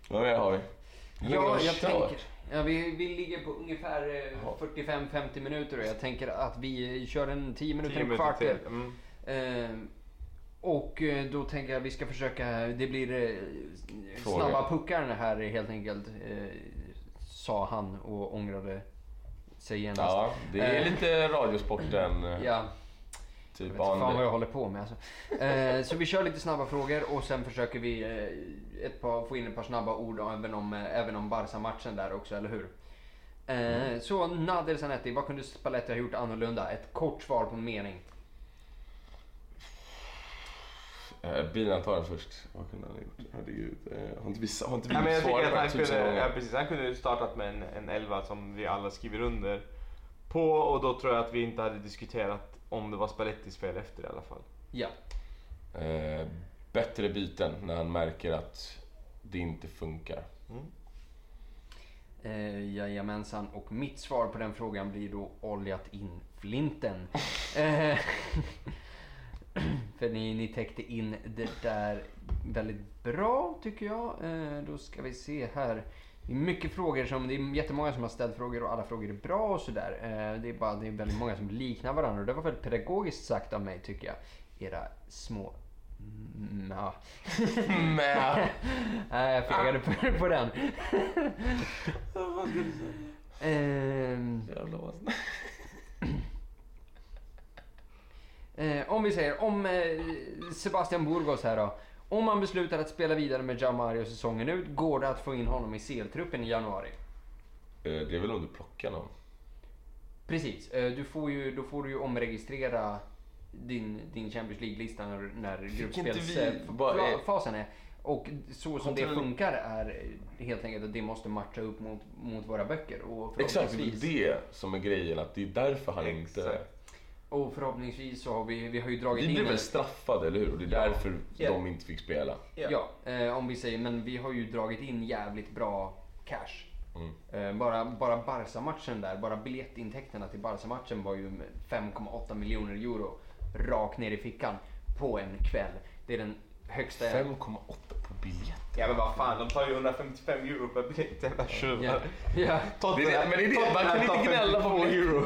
Vad mer har vi? Hur länge har Ja, vi jag kört? tänker... Ja, vi, vi ligger på ungefär eh, Ja. 45-50 minuter och jag tänker att vi kör en 10 minuter, Tio en minuter kvart. Mm. Eh, och eh, då tänker jag att vi ska försöka, det blir eh, snabba puckar här helt enkelt. Eh, sa han och ångrade sig genast. Ja, det är Eh. lite Radiosporten, eh, Ja, jag typ vet inte fan vad jag håller på med alltså. eh, Så vi kör lite snabba frågor och sen försöker vi eh, ett par, få in ett par snabba ord även om, eh, även om Barca-matchen där också, eller hur? Eh, Så Nader Zanetti, vad kunde Spalletti ha gjort annorlunda? Ett kort svar på en mening. Eh, Bilan tar den först. Vad kunde han ha gjort? Herregud. Eh, har inte vi, har inte vi tycker svarat att på tusen kunde, gånger? ja, precis, han kunde ju startat med en, en elva som vi alla skriver under på och då tror jag att vi inte hade diskuterat om det var Spallettis fel efter i alla fall. Ja. Eh, bättre byten när han märker att det inte funkar. Eh, jajamensan, och mitt svar på den frågan blir då oljat in flinten. eh, för ni, ni täckte in det där väldigt bra tycker jag. Eh, då ska vi se här. Det är mycket frågor som, det är jättemånga som har ställt frågor och alla frågor är bra och sådär. Eh, det är bara, det är väldigt många som liknar varandra och det var väldigt pedagogiskt sagt av mig tycker jag. Era små Mm, ja. Med. Nej, jag fegade på, på den. Vad ska du säga? Ehm, Jävlar vad... eh, om vi säger, om eh, Sebastian Burgos här då. Om man beslutar att spela vidare med Jean Mario säsongen ut, går det att få in honom i CL-truppen i januari? Eh, Det är väl om du plockar någon? Precis, eh, du får ju, då får du ju omregistrera din, din Champions League-lista när, när inte vi gruppspelsfasen är. Och så som det funkar är helt enkelt att det måste matcha upp mot, mot våra böcker. Och Exakt, det är det som är grejen. Att det är därför han inte... Exakt. och förhoppningsvis så har vi, vi har ju dragit Vi in... blev en- väl straffade, eller hur? Och det är Ja. därför Ja. de inte fick spela. Ja, eh, om vi säger, men vi har ju dragit in jävligt bra cash. Mm. Eh, bara, bara Barca-matchen där, bara biljettintäkterna till Barca-matchen var ju 5,8 miljoner euro rakt ner i fickan på en kväll. Det är den högsta... 5,8 på biljett. Ja men vad fan, de tar ju 155 euro per biljett jävla Ja. tjuvar. ja. Men det är det, man kan inte gnälla på euro.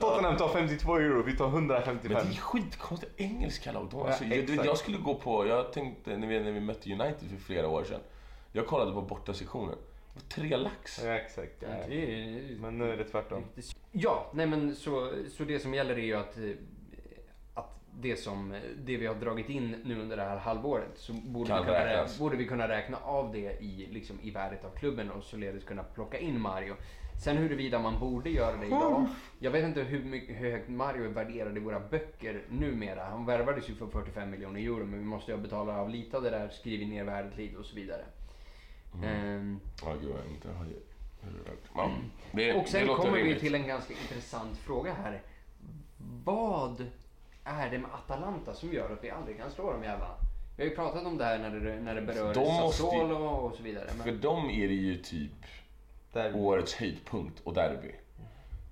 Tottenham tar 52 euro, vi tar Men 155. det är skitkonstiga engelska lag. De, Ja, alltså, jag, jag skulle gå på, jag tänkte när vi, när vi mötte United för flera år sedan. Jag kollade på bortasektionen. Det var tre lax. Ja exakt. Ja. Det är- Men nu är det tvärtom. Ja, nej men så, så det som gäller är ju att, eh, att det, som, det vi har dragit in nu under det här halvåret så borde, Kan vi kunna, räknas. rä- borde vi kunna räkna av det i, liksom, i värdet av klubben och således kunna plocka in Mario. Sen huruvida man borde göra det idag. Jag vet inte hur, mycket, hur högt Mario är värderad i våra böcker numera. Han värvades ju för 45 miljoner euro men vi måste ju betala av lite av det där, skrivit ner värdet lite och så vidare. Ehm, Ja, gud, jag inte. Ja, det, och sen kommer vi till en ganska intressant fråga här. Vad är det med Atalanta som gör att vi aldrig kan slå de jävlarna? Vi har ju pratat om det här när det, när det berör De ju- Sassuolo och så vidare. För Men, dem är det ju typ Där. årets höjdpunkt och derby.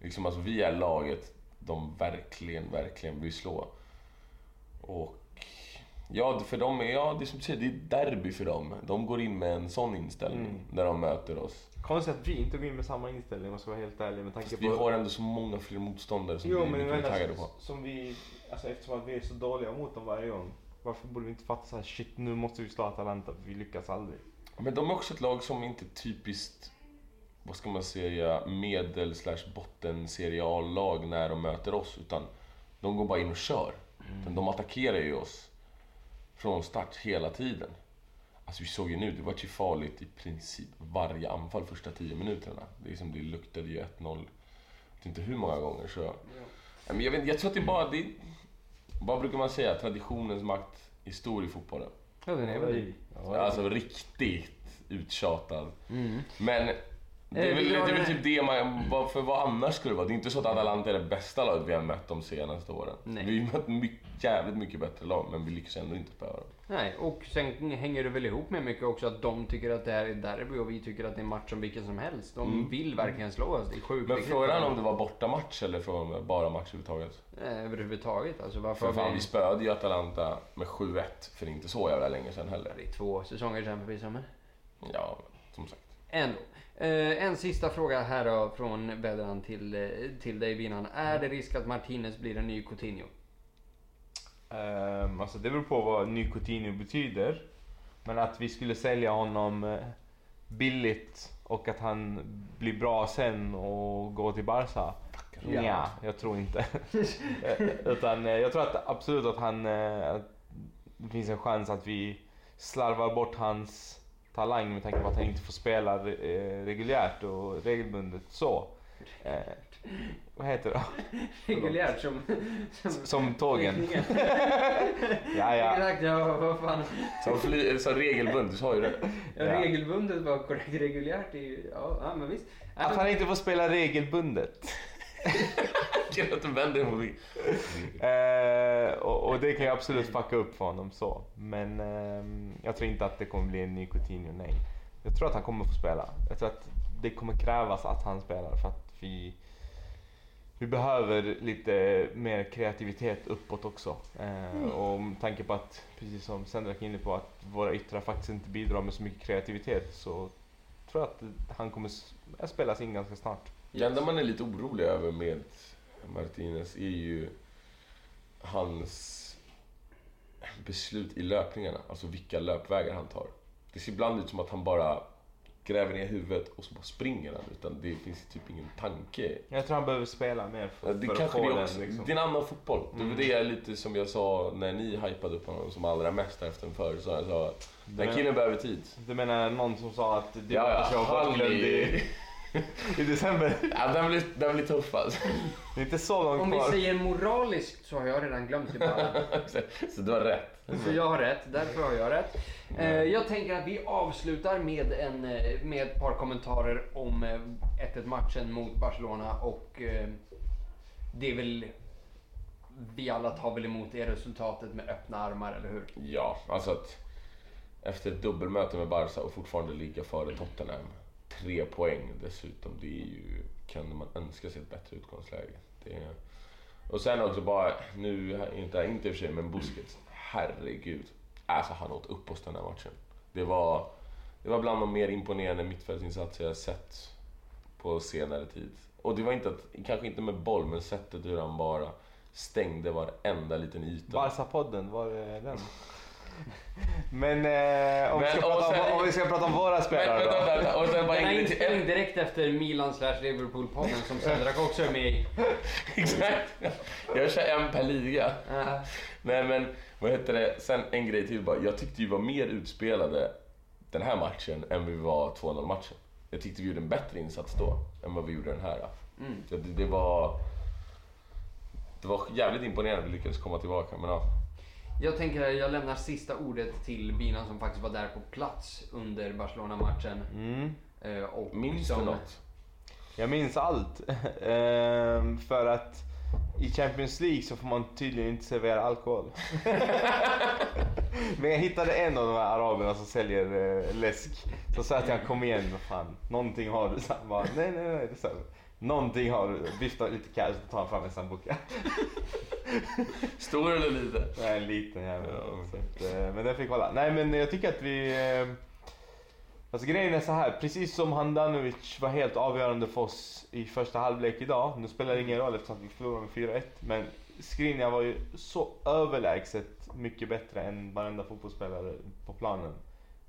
Liksom, alltså, vi är laget de verkligen, verkligen vill slå. Och ja, för dem är, ja, det är som du säger, det är derby för dem. De går in med en sån inställning Mm. när de möter oss. Konstigt att vi inte går in med samma inställning om jag ska vara helt ärlig med tanke Fast på... vi har ändå så många fler motståndare som Jo vi, men vi jag kan bli menar taggade på. som vi... Alltså eftersom att vi är så dåliga mot dem varje gång. Varför borde vi inte fatta så här shit nu måste vi slå Atalanta för vi lyckas aldrig. Men de är också ett lag som inte typiskt, vad ska man säga, medel slash botten Serie A-lag när de möter oss. Utan de går bara in och kör. Utan De attackerar ju oss från start hela tiden. Alltså vi såg ju nu, det var ju farligt i princip varje anfall första 10 minuterna. Det, är som, det luktade ju 1-0, jag vet inte hur många gånger. Så. Ja, Men jag, vet, jag tror att det är bara, det är, vad brukar man säga, traditionens makt är stor i fotbollen. ja, den är väl Ja, Alltså riktigt uttjatad. mm. Men det är, Eh, väl, vi det drar är väl det- typ det man... För vad annars skulle det vara? Det är inte så att Atalanta är det bästa laget vi har mött de senaste åren. Nej. Vi har mött mycket, jävligt mycket bättre lag, men vi lyckas ändå inte spöa dem. Nej, och sen hänger det väl ihop med mycket också att de tycker att det här är derby och vi tycker att det är en match som vilken som helst. De Mm. vill verkligen slå oss. Det är sjukt Men frågan om det var bortamatch eller från bara match överhuvudtaget. Eh, Överhuvudtaget. Alltså varför För fan, har vi spöade ju Atalanta med 7-1 för inte så jävla länge sedan heller. Det är två säsonger sedan förvisso men. Ja, som sagt. Ändå. Eh, en sista fråga här då från Bedran till, eh, till dig Binan. Är det risk att Martinez blir en ny Coutinho? Ehm, alltså det beror på vad ny Coutinho betyder. Men att vi skulle sälja honom eh, billigt och att han blir bra sen och går till Barca. Ja. Ja, jag tror inte. Utan jag tror att absolut att han... att Det finns en chans att vi slarvar bort hans talang med tanke på att han inte får spela eh, reguljärt och regelbundet så. Eh, vad heter det? Reguljärt som... Som, Som tågen. Ja, ja. Exakt, ja vad fan. Som, fly, som regelbundet, du sa ju det. Ja, Ja. Regelbundet var korrekt. Reguljärt är ju... Ja, ja men visst. Att han inte får spela regelbundet. Kul att du vänder mig. Eh, och, och det kan ju absolut fucka upp för honom så. Men ehm, jag tror inte att det kommer bli en ny Coutinho, nej. Jag tror att han kommer få spela. Jag tror att det kommer krävas att han spelar för att vi, vi behöver lite mer kreativitet uppåt också. Eh, och med tanke på att, precis som Sendrak är inne på, att våra yttrar faktiskt inte bidrar med så mycket kreativitet så tror jag att han kommer spelas in ganska snart. Det enda man är lite orolig över med Martinez är ju hans beslut i löpningarna. Alltså vilka löpvägar han tar. Det ser ibland ut som att han bara gräver ner huvudet och så bara springer han. Utan det finns typ ingen tanke. Jag tror han behöver spela mer för, Ja, Det för att kanske få det den. också. Liksom. Det är en annan fotboll. Mm. det är lite som jag sa när ni hypade upp honom som allra mest efter en förr. Så jag sa den killen behöver tid. Du menar någon som sa att det Ja, ja, var han bortglömd i. i december? Ja, den blir, den blir tuff alltså. Det är inte så långt Om vi kvar. säger moraliskt så har jag redan glömt det bara. Så du har rätt. Så jag har rätt, därför har jag rätt. Eh, jag tänker att vi avslutar med, en, eh, med ett par kommentarer om eh, 1-1 matchen mot Barcelona och eh, det är väl vi alla tar väl emot det resultatet med öppna armar, eller hur? Ja, alltså att efter ett dubbelmöte med Barca och fortfarande ligga före Tottenham. Tre poäng dessutom. Det är ju, kan man önska sig ett bättre utgångsläge. Det är, och sen också bara, nu inte, inte i och för sig, men Busquets. Herregud. Alltså han åt upp oss den här matchen. Det var, det var bland de mer imponerande mittfältsinsatser jag sett på senare tid. Och det var inte att, kanske inte med boll, men sättet hur han bara stängde varenda liten yta. Barca-podden, var det den? Men, eh, om, vi Men, prata sen- om, om vi ska prata om våra Men spelare vänta, då. vänta, och sen bara Den här inspelningen direkt efter Milan slash Liverpool-podden som Sendrak också är med i. Exakt. Jag kör en per liga. Eh, Nej men, vad heter det? Sen en grej till bara. Jag tyckte vi var mer utspelade den här matchen än vi var 2-0 matchen. Jag tyckte vi gjorde en bättre insats då än vad vi gjorde den här. Mm. Det, det var... Det var jävligt imponerande att vi lyckades komma tillbaka. Men ja, Jag tänker att jag lämnar sista ordet till Binan som faktiskt var där på plats under Barcelona-matchen. Mm. Eh, och minns som, du något? Jag minns allt. Ehm, för att i Champions League så får man tydligen inte servera alkohol. Men jag hittade en av de här araberna som säljer eh, läsk. Så sa jag till honom, kom igen vad fan, någonting har du. Så han bara, nej nej nej. Det. Någonting har du. Viftade lite cash och tar fram en sambuca. Stor eller liten? Nej, en liten jävel. Ja. Att, eh, men den fick hålla. Nej men jag tycker att vi... eh, Alltså grejen är så här, precis som Handanovic var helt avgörande för oss i första halvlek idag. Nu spelar det ingen roll eftersom vi förlorade med 4-1. Men Skriniar var ju så överlägset mycket bättre än varenda fotbollsspelare på planen.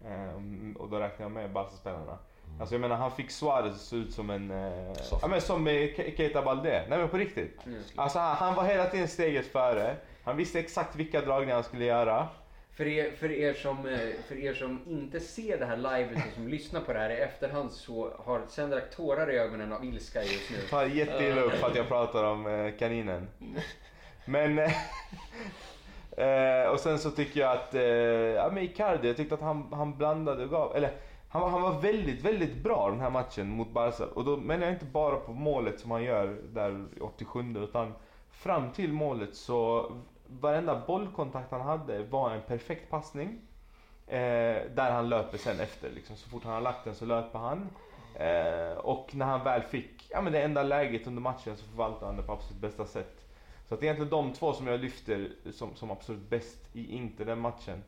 Eh, och då räknar jag med Barca-spelarna. Alltså jag menar han fick Suarez se ut som en... Eh, ja men som Ke- Keita Balde. Nej men på riktigt. Mm. Alltså han, han var hela tiden steget före. Han visste exakt vilka dragningar han skulle göra. För er, för, er som, eh, för er som inte ser det här live och som lyssnar på det här i efterhand så har Sendrak tårar i ögonen av ilska just nu. Tar jätteilla upp för att jag pratar om eh, kaninen. Men... Eh, eh, och sen så tycker jag att... Eh, ja men Icardi, jag tyckte att han, han blandade och gav. Eller han, var- han var väldigt, väldigt bra den här matchen mot Barca. Och då menar jag inte bara på målet som han gör där i 87 utan fram till målet så varenda bollkontakt han hade var en perfekt passning. Eh, där han löper sen efter. Liksom. Så fort han har lagt den så löper han. Eh, och när han väl fick ja, men det enda läget under matchen så förvaltade han det på absolut bästa sätt. Så att det är egentligen de två som jag lyfter som, som absolut bäst i Inter den matchen.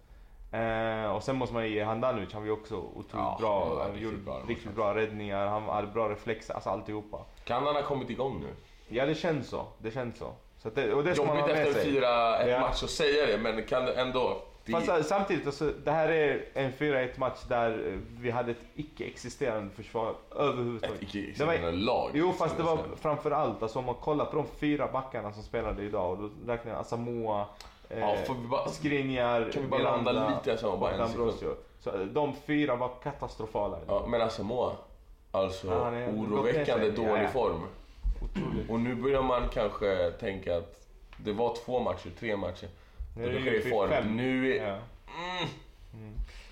Eh, och sen måste man ge Handanovic, han var ju också otroligt Ja, bra. Han gjorde bra riktigt bra räddningar, han hade bra reflexer, alltså alltihopa. Kan han ha kommit igång nu? Ja det känns så, det känns så. så det, och det Jobbigt efter sig. 4-1 Ja. match att säga det, men kan ändå... Det, Fast äh, samtidigt, alltså, det här är en 4-1 match där eh, vi hade ett icke-existerande försvar överhuvudtaget. ett icke Det var- existerande lag. Jo fast det var säga. framför allt, alltså om man kollar på de fyra backarna som spelade idag och då räknar jag Asamoah, eh, Ja, får vi bara, Skriniar, kan vi bara landa lite samma, bara en och sekund? Så eh, de fyra var katastrofala. Ja, men Asamoah, alltså Ja, är- oroväckande dålig Ja, ja. form. Otroligt. Och nu börjar man kanske tänka att det var två matcher, tre matcher. Nu är det det är form. fem. Nu är... Ja.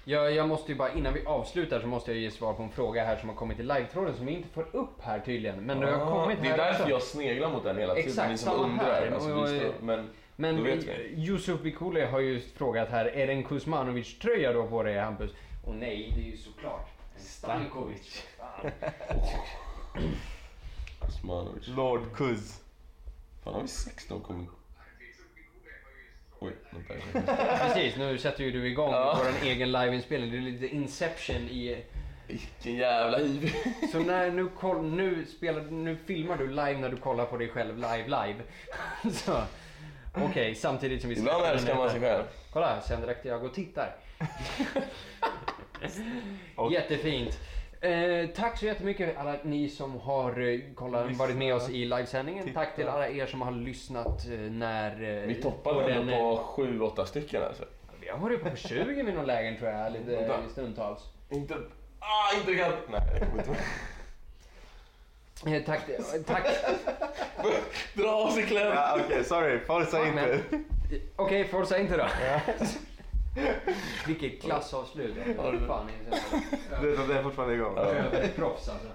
Jag, jag måste ju bara, innan vi avslutar så måste jag ge svar på en fråga här som har kommit i live-tråden som vi inte får upp här tydligen. Men det har kommit Ah, det är här därför också. jag sneglar mot den hela tiden. Exakt, Ni som undrar. här. Alltså, Och- står, men Men. Yusuf Bikule har ju frågat här, är det en Kuzmanovic-tröja då på dig Hampus? Och nej, det är ju såklart en Stankovic. Fan. Asmanovic. Lord Kuz. Fan har vi 16 kom... Oj, vänta. Precis, nu sätter ju du igång Ja. vår egen liveinspelning. Det är lite Inception i... Vilken jävla hiv. Så när, nu, koll, nu, spelar, nu filmar du live när du kollar på dig själv live live. Så, Okej, samtidigt som vi Ibland släpper älskar man sig själv. Kolla, sen direkt jag går och tittar. Och- Jättefint. Eh, tack så jättemycket alla ni som har eh, kollat, varit med oss i livesändningen. Titta. Tack till alla er som har lyssnat eh, när... Eh, Vi toppade på ändå den, eh, på 7-8 stycken alltså. Vi har varit på 20 vid någon lägen tror jag, lite eh, stundtals. Inte... Ah, inte kan... Nej, det kommer inte. Eh, tack, tack. Dra av sig kläderna. Ja, Okej, sorry. Forza Fuck, inte. Okej, Forza inte då. Vilket klassavslut. Ja, det- Fan, Det, det är fortfarande igång. Ja. jag är proffs alltså.